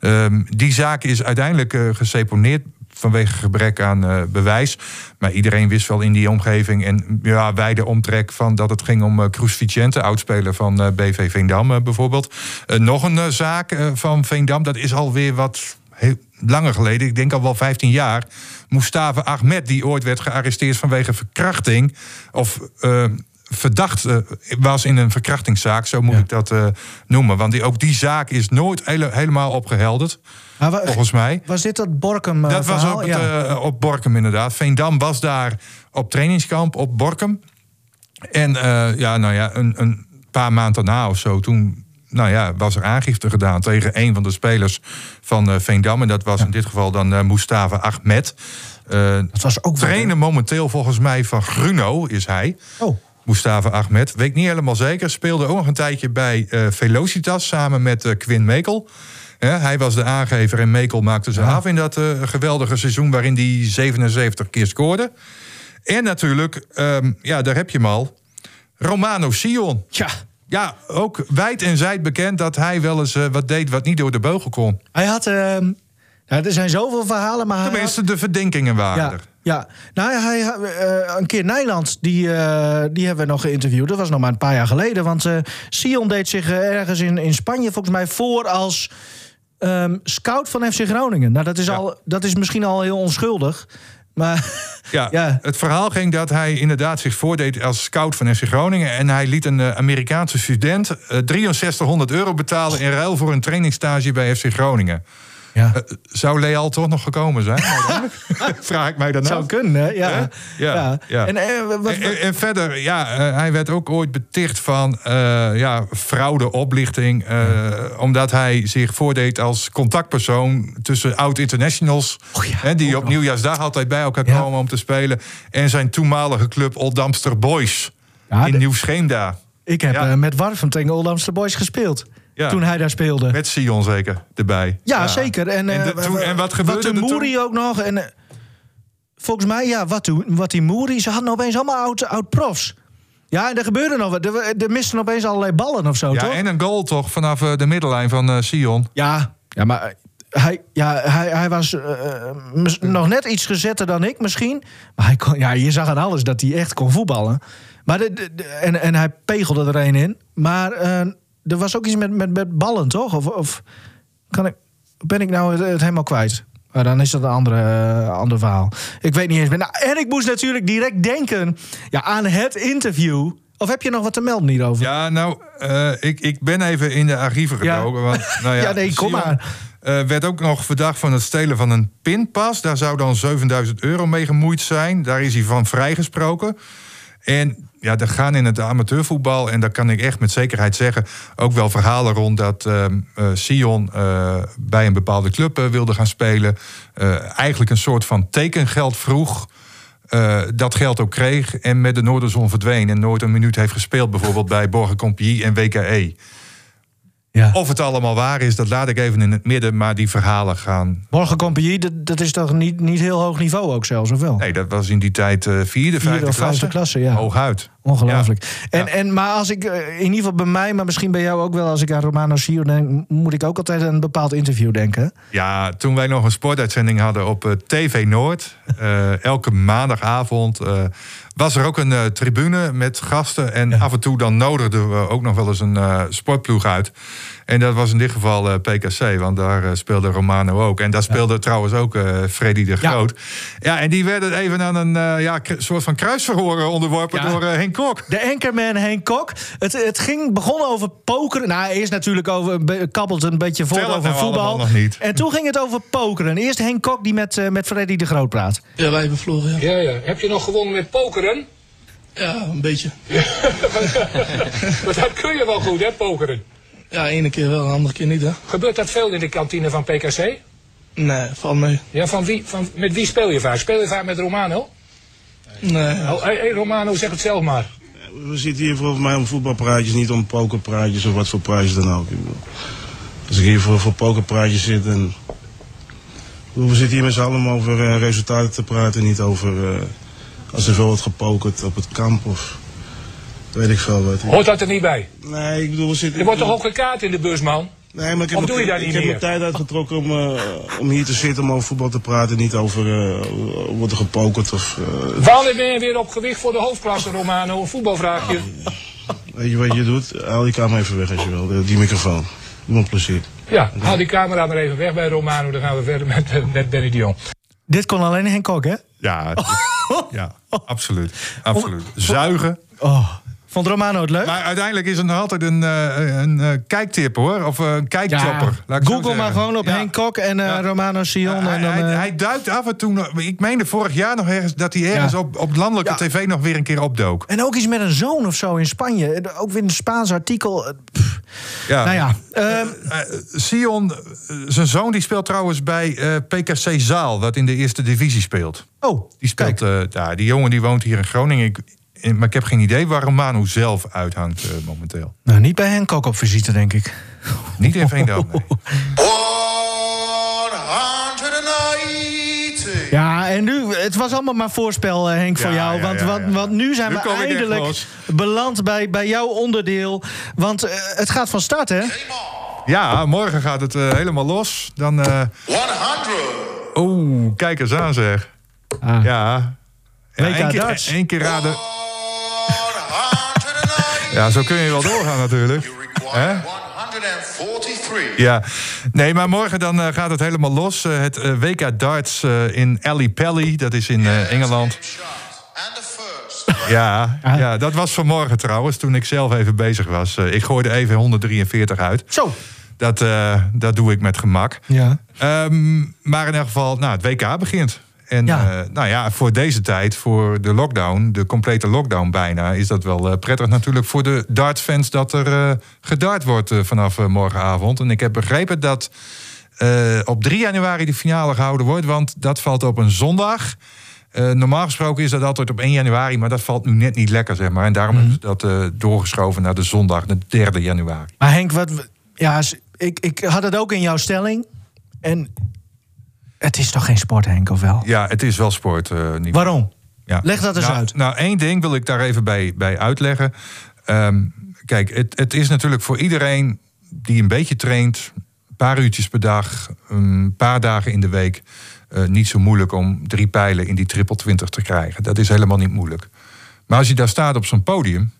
Ehm, die zaak is uiteindelijk eh, geseponeerd vanwege gebrek aan eh, bewijs. Maar iedereen wist wel in die omgeving en ja, wijde omtrek... van dat het ging om uh, Cruz Vicente, oudspeler van eh, BV Veendam eh, bijvoorbeeld. Eh, nog een eh, zaak eh, van Veendam, dat is alweer wat... Heel langer geleden, ik denk al wel 15 jaar. Mustafa Ahmed, die ooit werd gearresteerd vanwege verkrachting. Of eh, verdacht eh, was in een verkrachtingszaak, zo moet ik dat eh, noemen. Want die, ook die zaak is nooit hele- helemaal opgehelderd, Maar wa- volgens mij. Was dit dat Borkum Dat was op, ja. op Borkum inderdaad. Veendam was daar op trainingskamp op Borkum. En ja, nou ja, een, een paar maanden daarna of zo, toen nou ja, was er aangifte gedaan tegen een van de spelers van eh, Veendam. En dat was in dit geval dan eh, Mustafa Ahmed. Eh dat was ook wel, trainer momenteel volgens mij van Gruno is hij. Oh. Mustafa Ahmed. Weet niet helemaal zeker. Speelde ook nog een tijdje bij Velocitas samen met Quinn Mekel. Hij was de aangever en Mekel maakte ze af in dat geweldige seizoen waarin hij 77 keer scoorde. En natuurlijk, ehm, ja, daar heb je hem al. Romano Sion. Ja. Ja, ook wijd en zijd bekend dat hij wel eens eh, wat deed wat niet door de beugel kon. Hij had... nou, er zijn zoveel verhalen, maar had- Tenminste, de verdenkingen waren Ja, er. ja. Nou, hij, eh, een keer Nijland, die, eh, die hebben we nog geïnterviewd. Dat was nog maar een paar jaar geleden. Want Sion deed zich ergens in, in Spanje volgens mij voor als ehm, scout van FC Groningen. Nou, dat is, al, dat is misschien al heel onschuldig. Maar Ja, [laughs] Ja. Het verhaal ging dat hij inderdaad zich voordeed als scout van FC Groningen. En hij liet een eh, Amerikaanse student eh 6300 euro betalen in ruil voor een trainingstage bij FC Groningen. Ja. Eh, zou Leal toch nog gekomen zijn? [laughs] Vraag ik mij dan zou kunnen, ja. Hè? Ja, ja. En, wat, En, en- en verder, ja, eh, hij werd ook ooit beticht van eh ja, fraude, oplichting. Omdat hij zich voordeed als contactpersoon tussen oud-internationals. Oh ja, die ook op nieuwjaarsdag altijd bij elkaar komen om te spelen. En zijn toenmalige club Oldamster Boys in de- Nieuw-Scheemda. ik heb met Warfum tegen Oldamster Boys gespeeld. Ja. Toen hij daar speelde. Met Sion zeker erbij. Ja, zeker. En, En, eh, de- toen- en wat gebeurde de er toen? Moeri ook nog. En, eh, volgens mij, ja, wat, toen, wat die Moeri... Ze hadden opeens allemaal oud, oud profs. Ja, en er gebeurde nog wat. Er, er misten opeens allerlei ballen of zo, Ja, toch? en een goal toch vanaf eh, de middenlijn van Sion. Ja, ja maar hij, ja, hij, hij was nog net iets gezetter dan ik misschien. Maar hij kon, ja, je zag aan alles dat hij echt kon voetballen. Maar de, de- de- en, en hij pegelde er een in. Maar eh, er was ook iets met, met, met ballen, toch? Of, of kan ik, ben ik nou het, het helemaal kwijt? Maar dan is dat een andere, eh, ander verhaal. Ik weet niet eens meer. Nou, en ik moest natuurlijk direct denken ja, aan het interview. Of heb je nog wat te melden hierover? Ja, nou, eh, ik, ik ben even in de archieven Ja. gedoken. Want, [laughs] nou ja, Ja, nee, kom Sion, maar. eh, werd ook nog verdacht van het stelen van een pinpas. Daar zou dan 7000 euro mee gemoeid zijn. Daar is hij van vrijgesproken. En ja, er gaan in het amateurvoetbal, en daar kan ik echt met zekerheid zeggen, ook wel verhalen rond dat ehm, eh, Sion eh, bij een bepaalde club eh, wilde gaan spelen. Eigenlijk een soort van tekengeld vroeg. dat geld ook kreeg en met de Noorderzon verdween. En nooit een minuut heeft gespeeld, bijvoorbeeld bij Borgen Compagnie en WKE. Ja. Of het allemaal waar is, dat laat ik even in het midden. Maar die verhalen gaan. Morgen Compagnie, dat, dat is toch niet, niet heel hoog niveau ook zelfs, of wel? Nee, dat was in die tijd vierde, vijfde of vijfde klasse. klasse, ja. Hooguit. Ongelooflijk. En, Ja. en, maar als ik, eh, in ieder geval bij mij, maar misschien bij jou ook wel, als ik aan Romano Sio denk, moet ik ook altijd aan een bepaald interview denken. Ja, toen wij nog een sportuitzending hadden op eh, TV Noord, [laughs] eh, elke maandagavond, was er ook een tribune met gasten. En af en toe dan nodigden we ook nog wel eens een sportploeg uit. En dat was in dit geval eh, PKC, want daar eh, speelde Romano ook. En daar speelde trouwens ook eh Freddy de. Groot. Ja, en die werden even aan een eh, ja, soort van kruisverhoor onderworpen Ja. door eh, Henk Kok. De anchorman Henk Kok. Het, het ging, begon over pokeren. Nou, eerst natuurlijk over, kabbelt een beetje voor over nou voetbal. nog niet. En toen ging het over pokeren. Eerst Henk Kok die met, eh, met Freddy de Groot praat. Ja, wij ja. Ja, ja. Heb je nog gewonnen met pokeren? Ja, een beetje. [laughs] Maar dat kun je wel goed, hè, pokeren? Ja, ene keer wel, de andere keer niet, hè? Gebeurt dat veel in de kantine van PKC? Nee, valt mee. Ja, van wie, van, met wie speel je vaak? Speel je vaak met Romano? Nee. Oh, hey, hey, Romano, zeg het zelf maar. We zitten hier volgens mij om voetbalpraatjes, niet om pokerpraatjes of wat voor praatjes dan ook. Ik bedoel, Als ik hier voor, voor pokerpraatjes zit en... We zitten hier met z'n allen om over eh, resultaten te praten, niet over eh, als er veel wordt gepokerd op het kamp of weet ik veel wat. Hoort dat er niet bij? Nee, ik bedoel, we zitten... Er wordt toch ook gekaart in de bus, man? Nee, maar ik heb, Of doe je mijn- dat ik niet heb mijn tijd uitgetrokken om, eh, om hier te zitten om over voetbal te praten, niet over eh, wordt er gepokerd of... eh, Wanneer ben je weer op gewicht voor de hoofdklasse, Romano? Een voetbalvraagje. weet je wat je doet? Haal die kamer even weg als je wil, die- microfoon. Doe me een plezier. Ja, haal die camera maar even weg bij Romano. Dan gaan we verder met, eh, met Benny de Jong. Dit kon alleen Henk Kok, hè? Ja, [laughs] ja absoluut. absoluut. Zuigen. Oh. Vond Romano het leuk? Maar uiteindelijk is er nog altijd een, eh, een eh, kijktip hoor. Of eh, een zo Google maar gewoon op Ja. Henk Kok en eh, Romano Sion. Hij, en dan, hij, hij duikt af en toe. nog- Ik meende vorig jaar nog ergens dat hij ergens Ja. op, op landelijke Ja. tv nog weer een keer opdook. En ook iets met een zoon of zo in Spanje. Ook weer een Spaans artikel. Pff. Ja. Nou ja, ehm, Eh, Sion, zijn zoon, die speelt trouwens bij eh, PKC Zaal, wat in de eerste divisie speelt. Oh, die speelt. eh, daar. die jongen die woont hier in Groningen. Ik, maar ik heb geen idee waar Romano zelf uithangt eh, momenteel. nou, niet bij Henk Kok op visite, denk ik. Niet in Veendam. nee. Ja, en nu, het was allemaal maar voorspel, eh, Henk, voor Ja, jou. ja, want, ja, want, ja. want nu zijn Nu we eindelijk beland bij, bij jouw onderdeel. Want eh, het gaat van start, hè? Ja, morgen gaat het helemaal los. Dan. eh Oeh, kijk eens aan zeg. Ja. ja WK één keer, darts. één keer raden. Ja, zo kun je wel [laughs] doorgaan natuurlijk. Hè? Ja, nee, maar morgen dan eh, gaat het helemaal los. Eh, het eh, WK darts in Ali Pally, dat is in Engeland. [laughs] Ja, ja, dat was vanmorgen trouwens, toen ik zelf even bezig was. Ik gooide even 143 uit. Zo. Dat, eh, dat doe ik met gemak. Ja. Ehm, maar in elk geval, nou, het WK begint. En Ja. eh, nou ja, voor deze tijd, voor de lockdown, de complete lockdown bijna, is dat wel eh, prettig natuurlijk voor de dartsfans dat er eh gedart wordt vanaf morgenavond. En ik heb begrepen dat op 3 januari de finale gehouden wordt, want dat valt op een zondag. Normaal gesproken is dat altijd op 1 januari, maar dat valt nu net niet lekker, zeg maar. En daarom hebben ze dat doorgeschoven naar de zondag, de 3 januari. Maar Henk, wat, ja, ik, ik had het ook in jouw stelling. En het is toch geen sport, Henk, of wel? Ja, het is wel sport. eh, niet Waarom? Ja. Leg dat eens nou, uit. Nou, één ding wil ik daar even bij, bij uitleggen. Ehm, kijk, het, het is natuurlijk voor iedereen die een beetje traint, een paar uurtjes per dag, een paar dagen in de week, eh, niet zo moeilijk om drie pijlen in die triple 20 te krijgen. Dat is helemaal niet moeilijk. Maar als je daar staat op zo'n podium,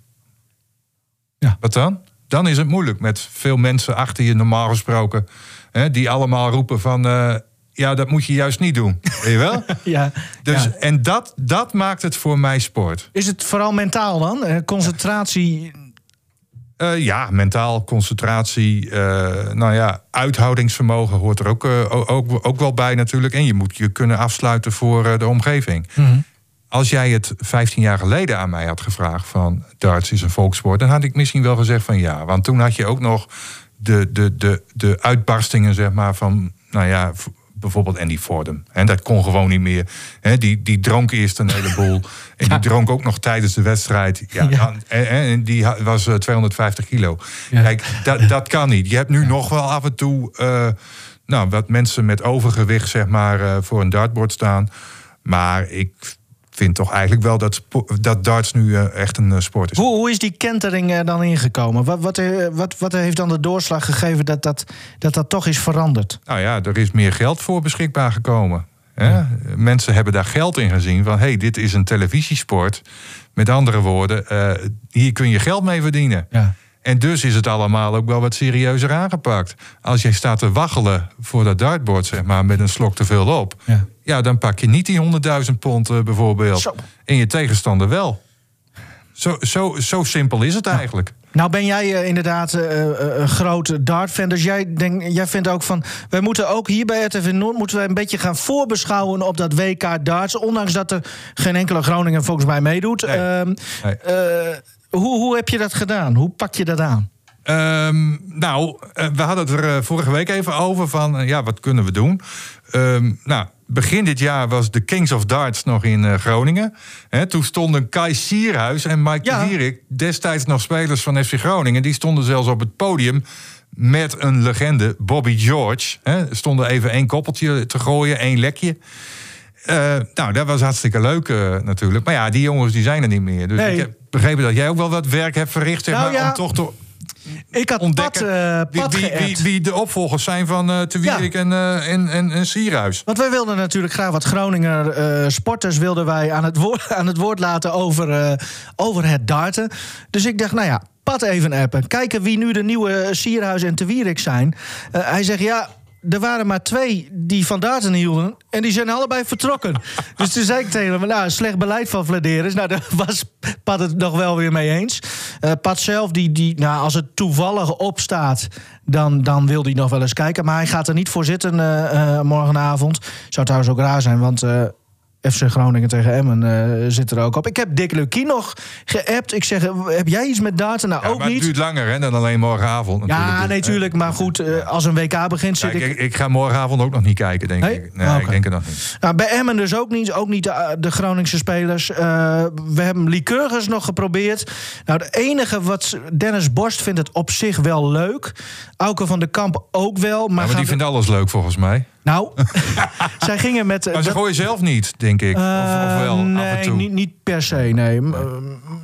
Ja. wat dan? Dan is het moeilijk met veel mensen achter je, normaal gesproken, hè, die allemaal roepen van. eh, ja, dat moet je juist niet doen. Weet je wel? [laughs] Ja. Dus, ja. En dat, dat maakt het voor mij sport. Is het vooral mentaal dan? Eh, concentratie. Eh, ja, mentaal, concentratie, eh, nou ja, uithoudingsvermogen hoort er ook, ook, ook wel bij natuurlijk. En je moet je kunnen afsluiten voor de omgeving. Als jij het 15 jaar geleden aan mij had gevraagd van darts is een volkssport, dan had ik misschien wel gezegd van ja. Want toen had je ook nog de, de, de, de uitbarstingen, zeg maar, van, nou ja, bijvoorbeeld Andy Fordham. En dat kon gewoon niet meer. Die, die dronk eerst een heleboel. [laughs] En die dronk ook nog tijdens de wedstrijd. Ja, en, en die was eh, 250 kilo. Ja. Kijk, dat, dat kan niet. Je hebt nu nog wel af en toe eh, nou, wat mensen met overgewicht zeg maar, eh, voor een dartbord staan. Maar ik vind toch eigenlijk wel dat, dat darts nu eh, echt een eh, sport is. Hoe, hoe is die kentering er dan ingekomen? Wat, wat, eh, wat, wat heeft dan de doorslag gegeven dat dat, dat, dat toch is veranderd? Nou ja, er is meer geld voor beschikbaar gekomen. Hè? Mensen hebben daar geld in gezien van... hé, hey, dit is een televisiesport. Met andere woorden, eh, hier kun je geld mee verdienen. Ja. En dus is het allemaal ook wel wat serieuzer aangepakt. Als jij staat te waggelen voor dat dartboard, zeg maar, met een slok te veel op... Ja. ja, dan pak je niet die 100.000 pond eh, bijvoorbeeld. Zo. En je tegenstander wel. Zo, zo, zo simpel is het eigenlijk. Nou ben jij eh, inderdaad eh, een groot dart-fan. Dus jij, denk, jij vindt ook van... wij moeten ook hier bij RTV Noord... moeten wij een beetje gaan voorbeschouwen op dat WK darts. Ondanks dat er geen enkele Groningen volgens mij meedoet. Nee. Ehm, Nee. Hoe, hoe heb je dat gedaan? Hoe pak je dat aan? Ehm, nou, eh, we hadden het er eh, vorige week even over van, eh, ja, wat kunnen we doen? Ehm, nou, begin dit jaar was de Kings of Darts nog in Groningen. Hè, toen stonden Kai Sierhuis en Mike Ja. de Wierik, destijds nog spelers van FC Groningen, die stonden zelfs op het podium met een legende, Bobby George. Hè, stonden even één koppeltje te gooien, één lekje. Nou, dat was hartstikke leuk natuurlijk. Maar ja, die jongens die zijn er niet meer. Dus Nee. ik heb begrepen dat jij ook wel wat werk hebt verricht, zeg Nou maar, ja, om toch te Ik had ontdekken Pat, eh, wie, wie, wie, de opvolgers zijn van eh Te Wierik en, eh, en, en, en Sierhuis. Want wij wilden natuurlijk graag wat Groninger eh, sporters wilden wij aan het woord, aan het woord laten over, eh, over het darten. Dus ik dacht, nou ja, Pat even appen. Kijken wie nu de nieuwe Sierhuis en Te Wierik zijn. Eh, hij zegt, ja, er waren maar twee die van darten hielden. En die zijn allebei vertrokken. [laughs] dus toen zei ik tegen hem, nou, slecht beleid van Vladeris. Nou, daar was Pat het nog wel weer mee eens. Eh, Pat zelf, die, die, nou, als het toevallig opstaat... Dan, dan wil hij nog wel eens kijken. Maar hij gaat er niet voor zitten eh, eh, morgenavond. Zou trouwens ook raar zijn, want... eh, FC Groningen tegen Emmen eh, zit er ook op. Ik heb Dick Lukien nog geappt. Ik zeg, eh, heb jij iets met darten? Nou, Ja, ook maar het niet. duurt langer hè, dan alleen morgenavond. Natuurlijk. Ja, Dus, natuurlijk. Maar goed, eh, als een WK begint, zit ik... ik, ik ga morgenavond ook nog niet kijken, denk ik. Nee, oké. ik denk het nog niet. Nou, bij Emmen dus ook niet. Ook niet de, de Groningse spelers. Eh, we hebben Lycurgus nog geprobeerd. Nou, de enige wat... Dennis Borst vindt het op zich wel leuk. Auke van de Kamp ook wel. Maar, Maar, die de- vindt alles leuk volgens mij. Nou, [laughs] zij gingen met... Maar ze dat- gooien zelf niet, denk ik. Of, of wel, Eh, af en nee, toe. niet, niet per se. Nee. Eh,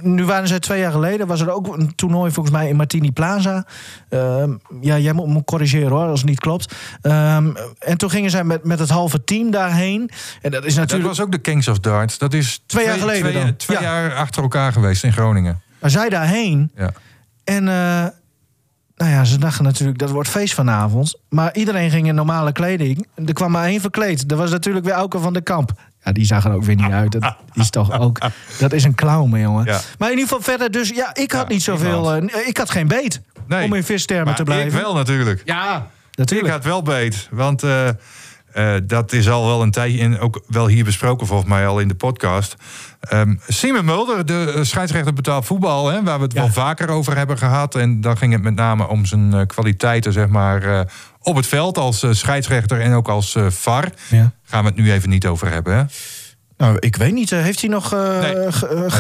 Nu waren ze twee jaar geleden. Was er ook een toernooi volgens mij in Martini Plaza. Ehm, ja, jij moet me corrigeren hoor, als het niet klopt. Ehm, en toen gingen zij met, met het halve team daarheen. En dat is Dat natuurlijk. was ook de Kings of Darts. Dat is Twee jaar geleden twee, dan. twee Ja. jaar achter elkaar geweest in Groningen. Maar zij daarheen. Ja. En eh, nou ja, ze dachten natuurlijk dat wordt feest vanavond. Maar iedereen ging in normale kleding. Er kwam maar één verkleed. Dat was natuurlijk weer Auke van de Kamp. Ja, die zag er ook weer niet uit. Dat is toch ook. Dat is een clown, jongen. Ja. Maar in ieder geval verder, dus ja, ik had niet zoveel. eh, ik had geen beet. Nee. Om in vistermen te blijven. ik wel natuurlijk. Ja, natuurlijk. Ik had wel beet. Want eh, eh, dat is al wel een tijdje... en ook wel hier besproken volgens mij al in de podcast. Ehm Simon Mulder, de eh, scheidsrechter betaald voetbal... Hè, waar we het wel vaker over hebben gehad. En dan ging het met name om zijn eh, kwaliteiten zeg maar, op het veld... als scheidsrechter en ook als VAR. Ja. Gaan we het nu even niet over hebben, hè? Nou, ik weet niet. eh, heeft hij nog eh Nee. ge- eh?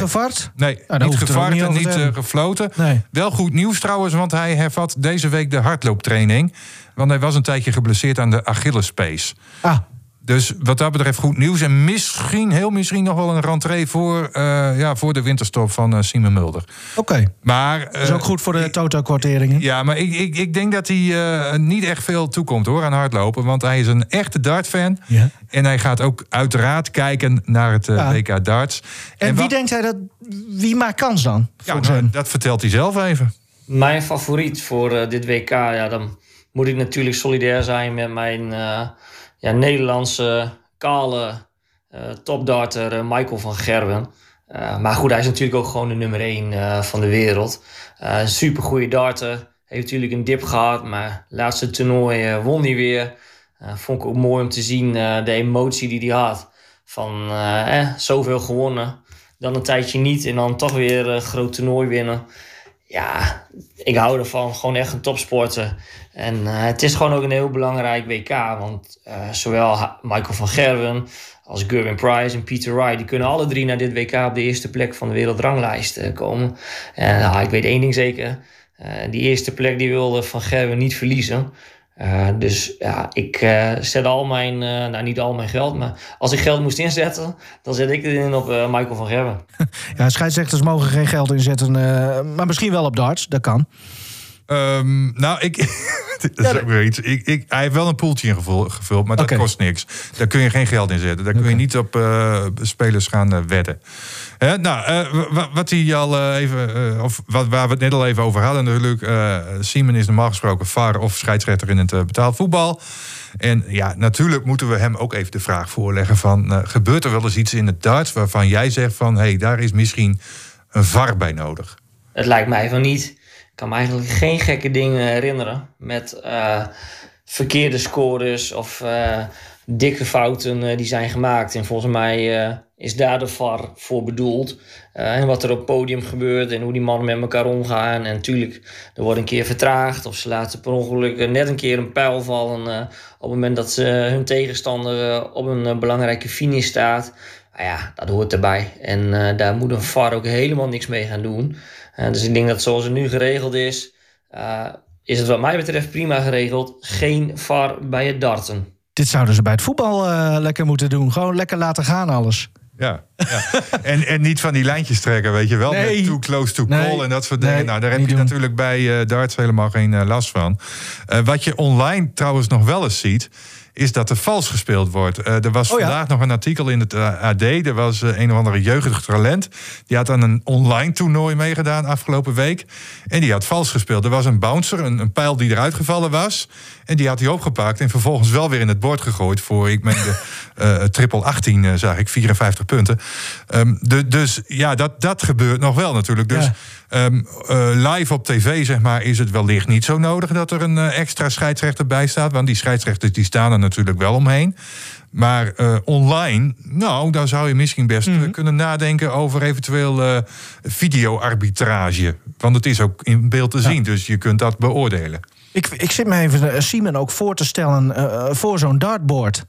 Nee, daar niet gevard niet en niet gefloten. Nee. Wel goed nieuws trouwens, want hij hervat deze week de hardlooptraining. Want hij was een tijdje geblesseerd aan de Achillespees. Ah, Dus wat dat betreft goed nieuws. En misschien, heel misschien nog wel een rentree voor, eh, ja, voor de winterstop van eh, Simon Mulder. oké. Maar, Dat is eh, ook goed voor de toto-kwarteringen. ja, maar ik, ik, ik denk dat hij eh, niet echt veel toekomt hoor aan hardlopen. Want hij is een echte dartfan. Ja. En hij gaat ook uiteraard kijken naar het eh, Ja. WK darts. En, wie wat- denkt hij dat... Wie maakt kans dan? ja, nou, dat vertelt hij zelf even. Mijn favoriet voor eh, dit WK, ja, dan moet ik natuurlijk solidair zijn met mijn eh, ja, Nederlandse kale eh topdarter eh, Michael van Gerwen. Eh, maar goed, hij is natuurlijk ook gewoon de nummer 1 van de wereld. Eh super goede darter. Heeft natuurlijk een dip gehad, maar laatste toernooi won hij weer. Vond ik ook mooi om te zien de emotie die hij had. Van eh, zoveel gewonnen, dan een tijdje niet en dan toch weer een groot toernooi winnen ja, ik hou ervan. Gewoon echt een topsporter. En eh, het is gewoon ook een heel belangrijk WK. Want eh, zowel Ha- Michael van Gerwen als Gerwin Price en Peter Wright... die kunnen alle drie naar dit WK op de eerste plek van de wereldranglijst eh, komen. En nou, ik weet één ding zeker. Die eerste plek die wilde Van Gerwen niet verliezen. Eh, dus ja, ik eh, zet al mijn, eh, nou niet al mijn geld, maar als ik geld moest inzetten, dan zet ik het in op eh, Michael van Gerwen. [laughs] Ja, scheidsrechters mogen geen geld inzetten. eh, maar misschien wel op darts. Dat kan. Ehm, nou, ik. [laughs] dat is ook weer iets. Ik, ik, hij heeft wel een poeltje ingevuld, gevuld, maar dat kost niks. Daar kun je geen geld in zetten. Daar kun je niet op eh, spelers gaan wedden. Nou, eh, wa- wa- wat hij al eh, even. eh, of wat, waar we het net al even over hadden, natuurlijk. Simon is normaal gesproken VAR of scheidsrechter in het betaald voetbal. En ja, natuurlijk moeten we hem ook even de vraag voorleggen: van, gebeurt er wel eens iets in het darts waarvan jij zegt van hé, hey, daar is misschien een VAR bij nodig? Het lijkt mij van niet. Ik kan me eigenlijk geen gekke dingen herinneren met verkeerde scores of dikke fouten eh, die zijn gemaakt. En volgens mij eh, is daar de VAR voor bedoeld. Eh, en wat er op het podium gebeurt en hoe die mannen met elkaar omgaan. En natuurlijk, er wordt een keer vertraagd of ze laten per ongeluk net een keer een pijl vallen. op het moment dat ze, hun tegenstander op een belangrijke finish staat. Nou ja, dat hoort erbij. En daar moet een VAR ook helemaal niks mee gaan doen. Dus ik denk dat zoals het nu geregeld is, is het wat mij betreft prima geregeld. Geen VAR bij het darten. Dit zouden ze bij het voetbal eh, lekker moeten doen. Gewoon lekker laten gaan alles. Ja, ja. en, en niet van die lijntjes trekken, weet je wel. Nee. Met too close to call Nee. en dat soort dingen. Nee, nou, daar heb je doen. natuurlijk bij eh, darts helemaal geen eh, last van. Wat je online trouwens nog wel eens ziet... is dat er vals gespeeld wordt. Eh, er was Oh ja. vandaag nog een artikel in het eh, AD. Er was eh, een of andere jeugdig talent. Die had aan een online toernooi meegedaan afgelopen week. En die had vals gespeeld. Er was een bouncer, een, een pijl die eruit gevallen was. En die had hij opgepakt en vervolgens wel weer in het bord gegooid... voor, ik meen de [laughs] eh, triple 18, eh, zag ik, 54 punten. Ehm, de, dus ja, dat, dat gebeurt nog wel natuurlijk. Dus Ja. Ehm, eh, live op tv, zeg maar, is het wellicht niet zo nodig... dat er een eh, extra scheidsrechter bij staat. Want die scheidsrechters die staan er natuurlijk wel omheen. Maar eh, online, nou, daar zou je misschien best Mhm. kunnen nadenken... over eventueel eh videoarbitrage. Want het is ook in beeld te zien, dus je kunt dat beoordelen. Ik, ik zit me even uh, Simon ook voor te stellen uh, voor zo'n dartboard.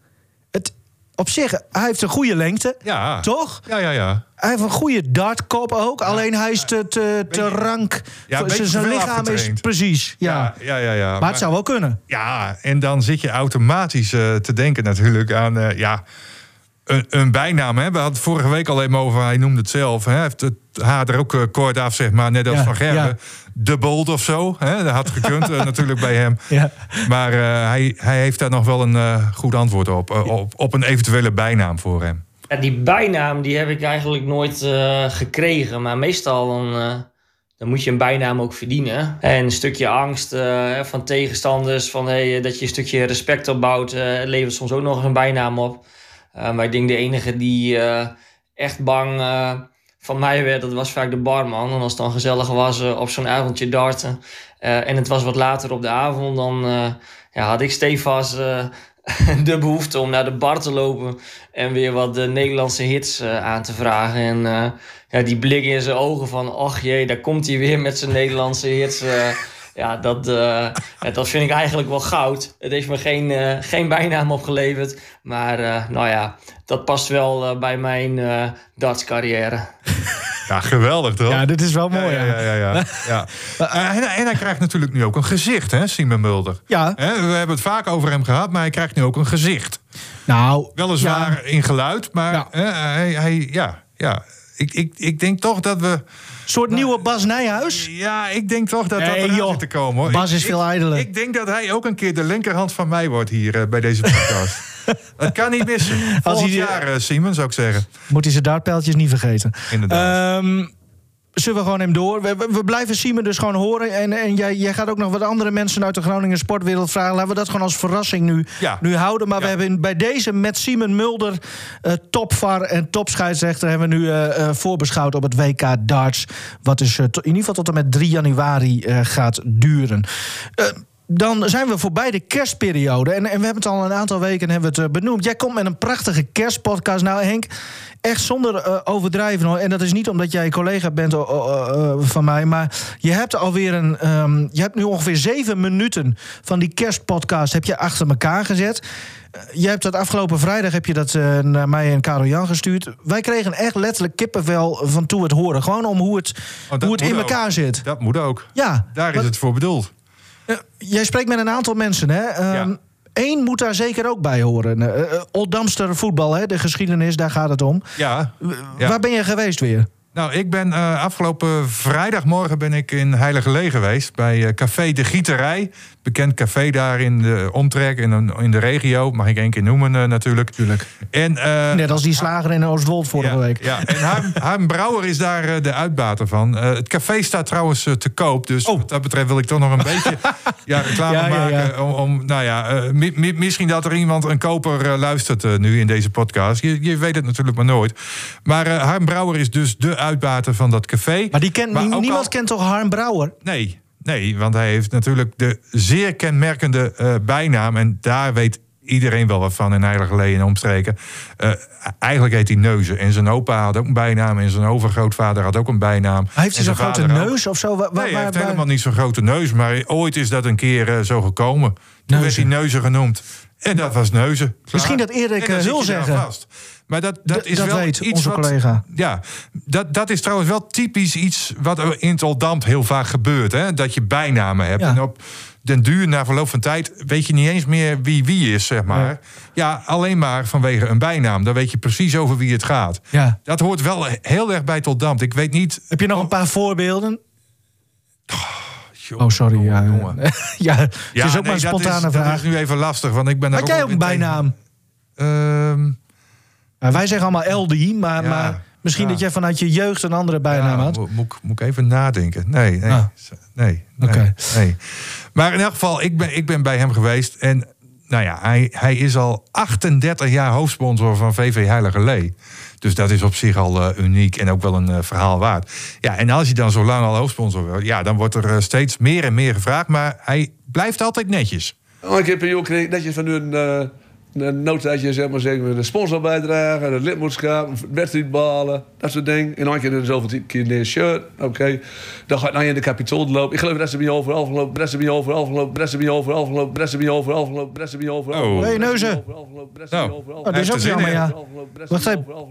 Op zich, hij heeft een goede lengte. Ja. Toch? Ja, ja, ja. Hij heeft een goede dartkop ook. Alleen hij is te, te, te rank. Ja, zijn lichaam is precies. Ja. Ja, ja, ja. Maar het zou wel kunnen. Ja, en dan zit je automatisch eh, te denken natuurlijk aan... eh, ja, een, een bijnaam. Hè? We hadden het vorige week al even over, hij noemde het zelf. Hè? Hij heeft het haar er ook eh, kort af, zeg maar, net als Ja, Van Gerwen. ja. De Bold of zo. Hè? Dat had gekund eh, [laughs] natuurlijk bij hem. Ja. Maar eh, hij, hij heeft daar nog wel een eh, goed antwoord op, op. Op een eventuele bijnaam voor hem. Ja, die bijnaam die heb ik eigenlijk nooit eh, gekregen. Maar meestal dan, eh, dan moet je een bijnaam ook verdienen. En een stukje angst eh, van tegenstanders. Van, hey, dat je een stukje respect opbouwt. eh, levert soms ook nog een bijnaam op. Maar ik denk de enige die eh, echt bang eh, van mij werd... dat was vaak de barman. En als het dan gezellig was eh, op zo'n avondje darten... eh, en het was wat later op de avond... dan eh, ja, had ik stevast [laughs] de behoefte om naar de bar te lopen... en weer wat de Nederlandse hits aan te vragen. En ja, die blik in zijn ogen van... ach jee, daar komt hij weer met zijn Nederlandse hits... ja, dat, eh, dat vind ik eigenlijk wel goud. Het heeft me geen, eh, geen bijnaam opgeleverd. Maar eh, nou ja, dat past wel eh, bij mijn eh dartscarrière. [laughs] Ja, geweldig toch? Ja, dit is wel mooi. Ja, ja, ja. [laughs] ja, ja. En, en hij krijgt natuurlijk nu ook een gezicht, hè, Simon Mulder. Ja. Hè, we hebben het vaak over hem gehad, maar hij krijgt nu ook een gezicht. Nou, Weliswaar in geluid, maar hè, hij, hij, ja, ja. Ik, ik, ik denk toch dat we... Een soort nieuwe Bas Nijhuis? Ja, ik denk toch dat dat zit te komen. Hoor. Bas Ik- is veel ijdeler. Ik denk dat hij ook een keer de linkerhand van mij wordt hier eh, bij deze podcast. [laughs] dat kan niet missen. Volgend hij- jaar, eh, Simon, zou ik zeggen. Moet hij zijn dartpijltjes niet vergeten. Inderdaad. Ehm, zullen we gewoon hem door? We, we- we blijven Simon dus gewoon horen. En, en jij, jij gaat ook nog wat andere mensen uit de Groningen sportwereld vragen. Laten we dat gewoon als verrassing nu, Ja. nu houden. Maar we hebben bij deze met Simon Mulder, eh topvar en topscheidsrechter... hebben we nu eh, eh, voorbeschouwd op het WK darts. Wat tot- in ieder geval tot en met 3 januari gaat duren. Eh, dan zijn we voorbij de kerstperiode. En, en we hebben het al een aantal weken hebben we het, eh, benoemd. Jij komt met een prachtige kerstpodcast. Nou, Henk, echt zonder eh, overdrijven hoor. En dat is niet omdat jij collega bent oh, van mij. Maar je hebt alweer een. ehm, je hebt nu ongeveer zeven minuten van die kerstpodcast heb je achter elkaar gezet. Eh, Je hebt dat afgelopen vrijdag heb je dat eh, naar mij en Karel Jan gestuurd. Wij kregen echt letterlijk kippenvel van toe het horen. Gewoon om hoe het, Oh, hoe het in ook. elkaar zit. Dat moet ook. Ja, Daar is het voor bedoeld. Eh, jij spreekt met een aantal mensen, hè? Ehm. Eén moet daar zeker ook bij horen. Eh, eh, Oldamster voetbal, hè? de geschiedenis, daar gaat het om. Ja. Ja. Waar ben je geweest weer? Nou, ik ben eh, afgelopen vrijdagmorgen ben ik in Heiligerlee geweest. Bij eh, Café de Gieterij. Bekend café daar in de omtrek, in, in de regio. Mag ik één keer noemen eh, natuurlijk. Tuurlijk. En, Net als die slager in Oostwold vorige ja, week. Ja, en Harm, [laughs] Harm Brouwer is daar de uitbater van. Het café staat trouwens te koop. Dus wat dat betreft wil ik toch nog een [laughs] beetje ja, reclame Oh. Ja, ja, ja. maken. Om, om, nou ja, mi- mi- misschien dat er iemand, een koper, luistert nu in deze podcast. Je, je weet het natuurlijk maar nooit. Maar Harm Brouwer is dus de uitbater van dat café. Maar die Maar ook niemand al- kent toch Harm Brouwer? Nee, nee, want hij heeft natuurlijk de zeer kenmerkende eh, bijnaam. En daar weet iedereen wel wat van in Heilige en omstreken. Eh, eigenlijk heet hij Neuzen. En zijn opa had ook een bijnaam. En zijn overgrootvader had ook een bijnaam. Hij heeft hij zo'n zijn grote ook. neus of zo? Waar, Nee, hij heeft waar- helemaal niet zo'n grote neus. Maar ooit is dat een keer eh, zo gekomen. Toen werd hij Neuzen genoemd. En dat was Neuzen. Klaar. Misschien dat Erik, eraan zeggen. vast. Maar dat, dat D- is dat wel weet iets onze wat, collega. Ja, dat, dat is trouwens wel typisch iets wat in het Oldambt heel vaak gebeurt. Hè? Dat je bijnamen hebt. Ja. En op den duur, na verloop van tijd, weet je niet eens meer wie wie is, zeg maar. Ja, alleen maar vanwege een bijnaam. Dan weet je precies over wie het gaat. Ja. Dat hoort wel heel erg bij het Oldambt. Ik weet niet... Heb je nog een paar voorbeelden? Oh, sorry. Ja, [laughs] ja, het is ook nee, maar een spontane is, vraag. Dat is nu even lastig, want ik ben daar Had jij ook een bijnaam? Ehm, wij zeggen allemaal LD, maar, Ja, maar misschien ja. dat jij vanuit je jeugd een andere bijnaam had. mo- Moet, ik- moet ik even nadenken? Nee, nee. Ah. nee, nee. Maar in elk geval, ik ben, ik ben bij hem geweest. En nou ja, hij, hij is al 38 jaar hoofdsponsor van VV Heilige Lee. Dus dat is op zich al eh, uniek en ook wel een eh, verhaal waard. Ja, en als hij dan zo lang al hoofdsponsor wordt, ja, dan wordt er eh, steeds meer en meer gevraagd. Maar hij blijft altijd netjes. Oh, ik heb hier kreeg netjes van hun eh een notaatje, zeg maar, zeggen, de sponsorbijdrage, de lidmaatschap, wedstrijdbalen, dat soort dingen. En dan had je er zoveel keer een shirt, oké. Dan ga je naar je in de kapitool lopen. Ik geloof dat ze bij over afgelopen, dat ze bij over afgelopen, dat ze bij over afgelopen, dat ze bij over afgelopen, dat ze bij over Oh. Hey, neuzen. Nou, Oh, dat is ook jammer, ja. Wat zei... Ik geloof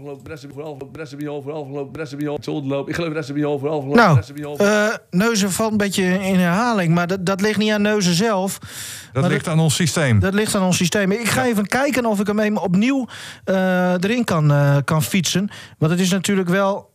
dat ze bij over afgelopen, Nou, eh, Neuzen valt een beetje in herhaling, maar dat, dat ligt niet aan Neuzen zelf. Dat ligt aan ons systeem. Dat ligt aan ons systeem. Ik ga even kijken of ik hem even opnieuw eh, erin kan, eh, kan fietsen. Want het is natuurlijk wel.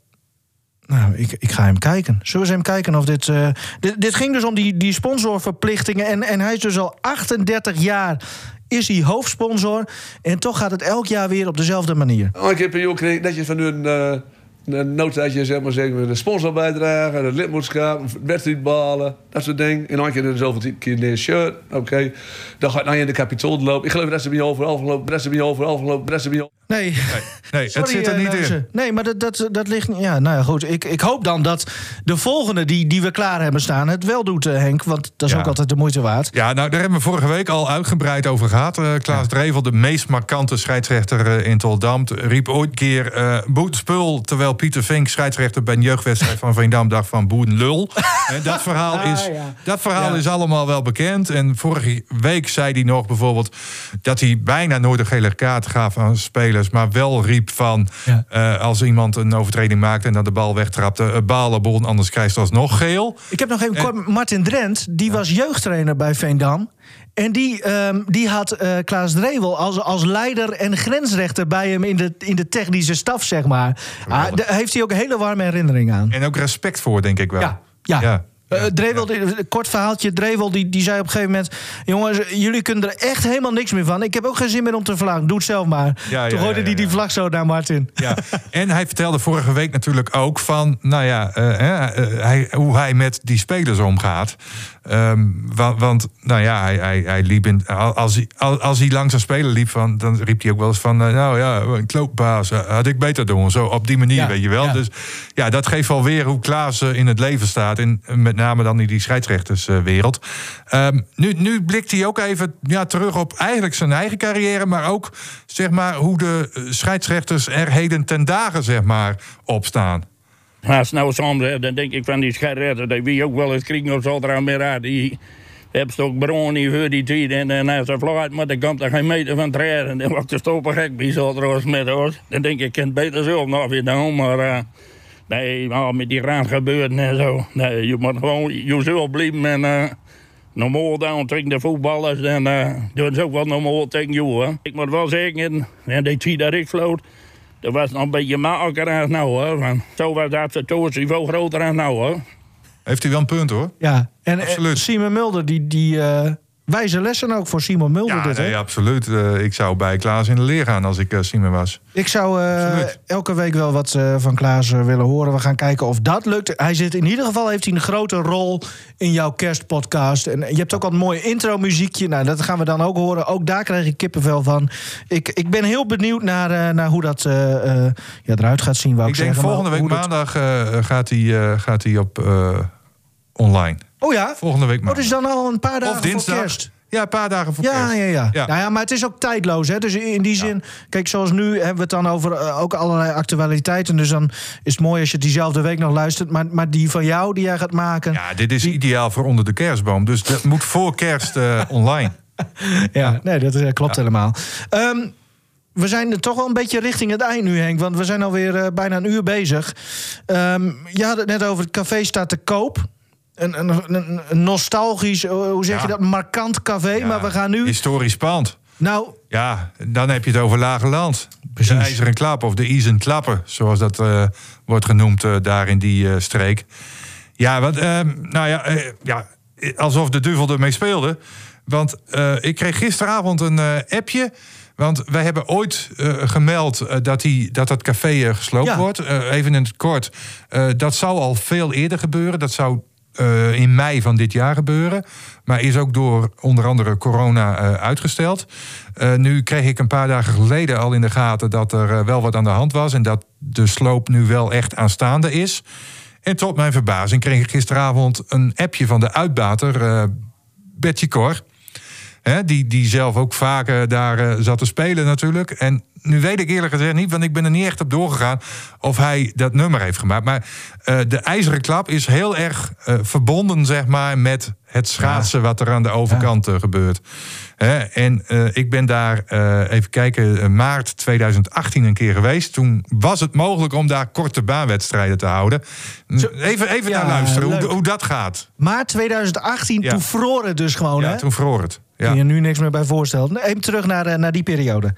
Nou, ik, ik ga hem kijken. Zullen we even kijken of dit, eh, dit... Dit ging dus om die, die sponsorverplichtingen. En, en hij is dus al 38 jaar is hij hoofdsponsor. En toch gaat het elk jaar weer op dezelfde manier. Oh, ik heb ook kreeg netjes van hun eh een notaatje, zeg maar, zeggen, de sponsorbijdrage, de lidmaatschap, wedstrijdbalen, dat soort dingen. En dan had je er zoveel keer een shirt, oké. Dan ga je naar je in de kapitool lopen. Ik geloof dat ze bij over afgelopen, dat ze bij over afgelopen, dat ze bij Nee. Nee, het Sorry, zit er eh, niet Neuzen. in. Nee, maar dat, dat, dat ligt niet. Ja, nou ja, goed. Ik, ik hoop dan dat de volgende die, die we klaar hebben staan het wel doet, eh, Henk. Want dat is Ja. ook altijd de moeite waard. Ja, nou, daar hebben we vorige week al uitgebreid over gehad. Eh, Klaas Drevel, de meest markante scheidsrechter eh, in Toldam, riep ooit een keer eh boetspul... terwijl Pieter Vink, scheidsrechter bij een jeugdwedstrijd van Veendam... [laughs] dacht van boerenlul. En dat verhaal, [laughs] Ah, is, ja. dat verhaal Ja. is allemaal wel bekend. En vorige week zei hij nog bijvoorbeeld... dat hij bijna nooit een gele kaart gaf aan spelers... maar wel riep van Ja. eh, als iemand een overtreding maakt... en dan de bal wegtrapte, uh, balen bon, anders krijgt hij alsnog geel. Ik heb nog even kort. Martin Drent, die was jeugdtrainer bij Veendam. En die, ehm, die had eh, Klaas Drevel als, als leider en grensrechter bij hem in de, in de technische staf, zeg maar. Ah, daar heeft hij ook een hele warme herinnering aan. En ook respect voor, denk ik wel. Ja, ja. ja. Drevel, die- een kort verhaaltje. Drevel die, die zei op een gegeven moment... jongens, jullie kunnen er echt helemaal niks meer van. Ik heb ook geen zin meer om te vlaggen. Doe het zelf maar. Ja, Toen ja, gooide hij ja, die vlag zo naar Martin. Ja, [laughs] en hij vertelde vorige week natuurlijk ook van, nou ja, eh, eh, hij, hoe hij met die spelers omgaat. Ehm, wa- want, nou ja, hij, hij, hij liep in, als, hij, als, hij langs een speler liep, van, dan riep hij ook wel eens van, eh, nou ja, een klootbaas, eh, had ik beter doen. Zo op die manier, Ja, weet je wel. ja. Dus ja, dat geeft wel weer hoe Klaas eh, in het leven staat. En eh, met name dan in die scheidsrechterswereld. Ehm, nu, nu blikt hij ook even ja, terug op eigenlijk zijn eigen carrière, maar ook zeg maar hoe de scheidsrechters er heden ten dagen zeg maar op staan. Als nou soms, dan denk ik van die scheidsrechter, dat wie ook wel eens kriegen of zo meer uit. Die hebben ook bron voor die tijd. En, en als ze uit, maar dan komt er geen meter van treden. Dan wordt de stoppen gek bij zo trouwens met ons. Dan denk ik, ik kan het beter zelf nog weer doen. Maar eh, nee, maar met die raad gebeuren en zo. Nee, je moet gewoon jezelf blijven en... eh, Normaal dan tegen de voetballers en eh doen ze ook wel normaal tegen jou. Hè. Ik moet wel zeggen, en die tijd dat ik floot, dat was nog een beetje makkelijker dan nou. Hè. Van, zo was dat situatie veel groter dan nou. Hè. Heeft hij wel een punt hoor. Ja, en eh, Absoluut. Simon Mulder, die, die eh, wijze lessen ook voor Simon Mulder. Ja, dit, hè? nee, absoluut. Eh, ik zou bij Klaas in de leer gaan als ik uh, Simon was. Ik zou eh, elke week wel wat eh, van Klaas eh, willen horen. We gaan kijken of dat lukt. Hij zit in ieder geval heeft hij een grote rol in jouw kerstpodcast. En je hebt ook al een mooi intro muziekje. Nou, dat gaan we dan ook horen. Ook daar krijg ik kippenvel van. Ik, ik ben heel benieuwd naar, eh, naar hoe dat eh, eh, ja, eruit gaat zien. Wou ik, Ik denk zeggen, volgende week dat- maandag eh, gaat hij eh, gaat hij op eh, online. Oh ja? Volgende week Oh, maandag. dus dan al een paar dagen Of dinsdag. voor kerst. Ja, een paar dagen voor Ja, kerst. ja, ja, Ja. Nou ja, maar het is ook tijdloos. Hè? Dus in die zin, kijk, zoals nu hebben we het dan over eh, ook allerlei actualiteiten. Dus dan is het mooi als je diezelfde week nog luistert. Maar, maar die van jou, die jij gaat maken. Ja, dit is ideaal voor onder de kerstboom. Dus dat moet voor kerst eh, [laughs] online. Ja, nee, dat eh, klopt helemaal. Ehm, we zijn er toch wel een beetje richting het eind nu, Henk. Want we zijn alweer bijna een uur bezig. Ehm, je had het net over het café staat te koop. Een, een, nostalgisch, eh, hoe zeg je dat, markant café. maar we gaan nu... Historisch pand. Nou, Ja, dan heb je het over Lage Land. Precies. De IJzeren Klap of de Isen Klappen, zoals dat eh, wordt genoemd eh, daar in die streek. Ja, want, ehm, nou ja, ja, alsof de duivel ermee speelde. Want ik kreeg gisteravond een appje. Want wij hebben ooit gemeld dat, die, dat dat café eh, gesloopt Ja. wordt. Even in het kort. Dat zou al veel eerder gebeuren. Dat zou eh, in mei van dit jaar gebeuren. Maar is ook door onder andere corona eh, uitgesteld. Eh, nu kreeg ik een paar dagen geleden al in de gaten dat er wel wat aan de hand was. En dat de sloop nu wel echt aanstaande is. En tot mijn verbazing kreeg ik gisteravond een appje van de uitbater, Betje Cor. Hè, die, die zelf ook vaker daar eh, zat te spelen natuurlijk. En nu weet ik eerlijk gezegd niet, want ik ben er niet echt op doorgegaan... of hij dat nummer heeft gemaakt. Maar eh, de ijzeren klap is heel erg eh, verbonden, zeg maar... met het schaatsen wat er aan de overkant eh, gebeurt. Hè, en eh, ik ben daar, eh, even kijken, maart 2018 een keer geweest. Toen was het mogelijk om daar korte baanwedstrijden te houden. Even, even Ja, naar luisteren, hoe, dat gaat. maart 2018, Ja. toen vroor het dus gewoon, Ja, hè? toen vroor het. Ja. Kun je nu niks meer bij voorstellen. Even terug naar, naar die periode.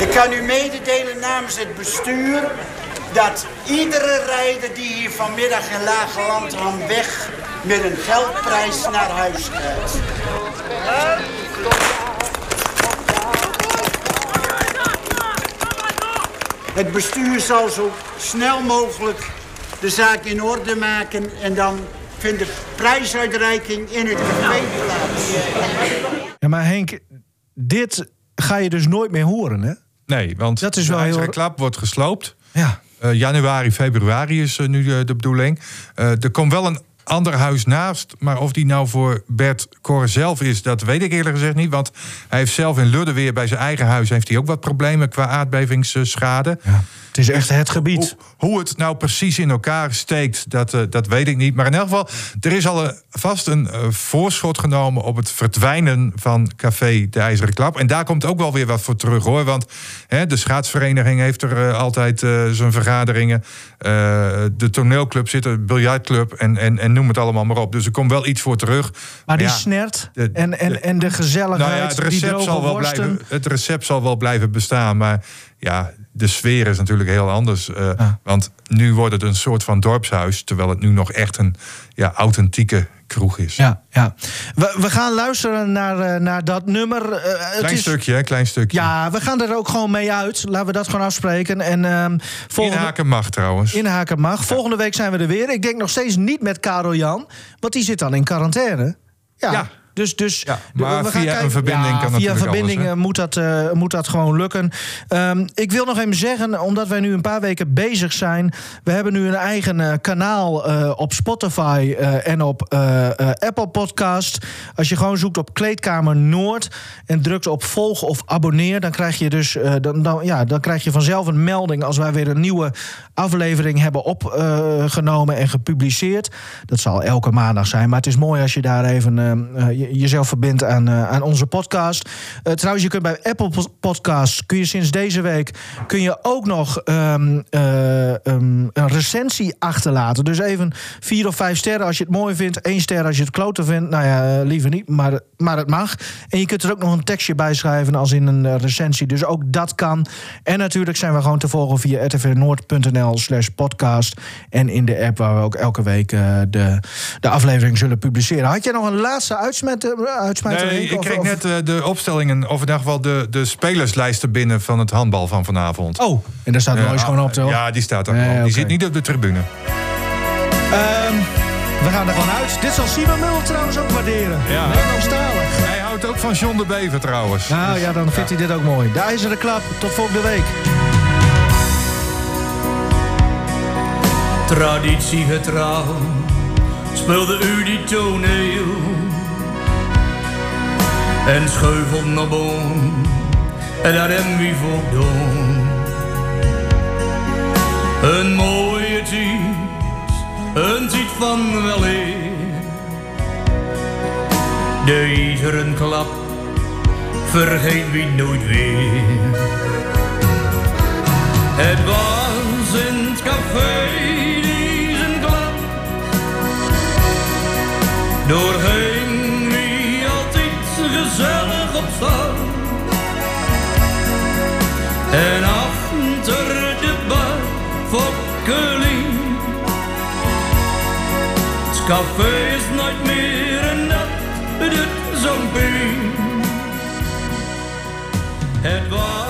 Ik kan u mededelen namens het bestuur dat iedere rijder die hier vanmiddag in Lage Landham weg met een geldprijs naar huis gaat. Het bestuur zal zo snel mogelijk de zaak in orde maken en dan vindt de prijsuitreiking in het café plaats. Ja, maar Henk, dit ga je dus nooit meer horen, hè? Nee, want Dat is de wel heel- IJzeren klap wordt gesloopt. Ja. Eh, januari, februari is eh, nu eh, de bedoeling. Er komt wel een ander huis naast. Maar of die nou voor Bert Cor zelf is, dat weet ik eerlijk gezegd niet. Want hij heeft zelf in Ludde weer bij zijn eigen huis... heeft hij ook wat problemen qua aardbevingsschade. Het is echt het gebied. Hoe, hoe het nou precies in elkaar steekt, dat, eh, dat weet ik niet. Maar in elk geval, er is al eh, vast een eh, voorschot genomen... op het verdwijnen van Café de IJzeren Klap. En daar komt ook wel weer wat voor terug, hoor. Want hè, de schaatsvereniging heeft er altijd zijn vergaderingen. De toneelclub zit er, biljartclub en, en, en noem het allemaal maar op. Dus er komt wel iets voor terug. Maar die ja, snert de- en, en, en de gezelligheid, nou ja, het, die recept zal wel worsten. blijven, het recept zal wel blijven bestaan. Maar ja, de sfeer is natuurlijk heel anders. eh, Want nu wordt het een soort van dorpshuis. Terwijl het nu nog echt een ja, authentieke kroeg is. Ja, ja. We, we gaan luisteren naar, eh, naar dat nummer. Eh, het Klein is- stukje, hè? Klein stukje. Ja, we gaan er ook gewoon mee uit. Laten we dat gewoon afspreken. En, ehm volgende... Inhaken mag trouwens. Inhaken mag. Volgende week zijn we er weer. Ik denk nog steeds niet met Karel Jan. Want die zit dan in quarantaine. Ja. Ja. Dus, dus maar we gaan via een verbinding ja, kan via natuurlijk verbinding alles, hè? eh, moet, dat, eh, moet dat gewoon lukken. Ehm, ik wil nog even zeggen, omdat wij nu een paar weken bezig zijn. We hebben nu een eigen eh, kanaal eh, op Spotify en op Apple Podcast. Als je gewoon zoekt op Kleedkamer Noord en drukt op volg of abonneer, dan krijg je dus dan, dan, ja, dan krijg je vanzelf een melding als wij weer een nieuwe aflevering hebben opgenomen en gepubliceerd. Dat zal elke maandag zijn, maar het is mooi als je daar even je- jezelf verbindt aan, eh, aan onze podcast. Eh, trouwens, je kunt bij Apple Podcasts kun je sinds deze week kun je ook nog ehm, eh, ehm, een recensie achterlaten. Dus even vier of vijf sterren als je het mooi vindt, één ster als je het kloten vindt. Nou ja, liever niet, maar, maar het mag. En je kunt er ook nog een tekstje bij schrijven als in een eh, recensie. Dus ook dat kan. En natuurlijk zijn we gewoon te volgen via rtvnoord.nl slash podcast. En in de app waar we ook elke week eh, de, de aflevering zullen publiceren. Had jij nog een laatste eh, uitsmijter? Nee, ik kreeg of- net de opstellingen, of in ieder geval de, de spelerslijsten binnen van het handbal van vanavond. Oh, en daar staat Ja, Lois gewoon op, toch? Ja, die staat er Nee, gewoon. Die zit niet op de tribune. Ehm, we gaan er gewoon uit. Dit zal Simon Muller trouwens ook waarderen. Ja. Nederlandstalig. Hij houdt ook van John de Bever trouwens. Nou Dus- ja, dan vindt hij dit ook mooi. De IJzeren Klap. Tot volgende week. Traditiegetrouw speelde u die toneel en schuifelde naar boom en daar hebben we voor doen. Een mooie tijd, een tijd van weleer. De ijzeren klap vergeet wie nooit weer. Het was in het café zijn klap. Doorheen wie altijd gezellig op staan. En café is nooit meer een dat doet zo'n pijn. Het was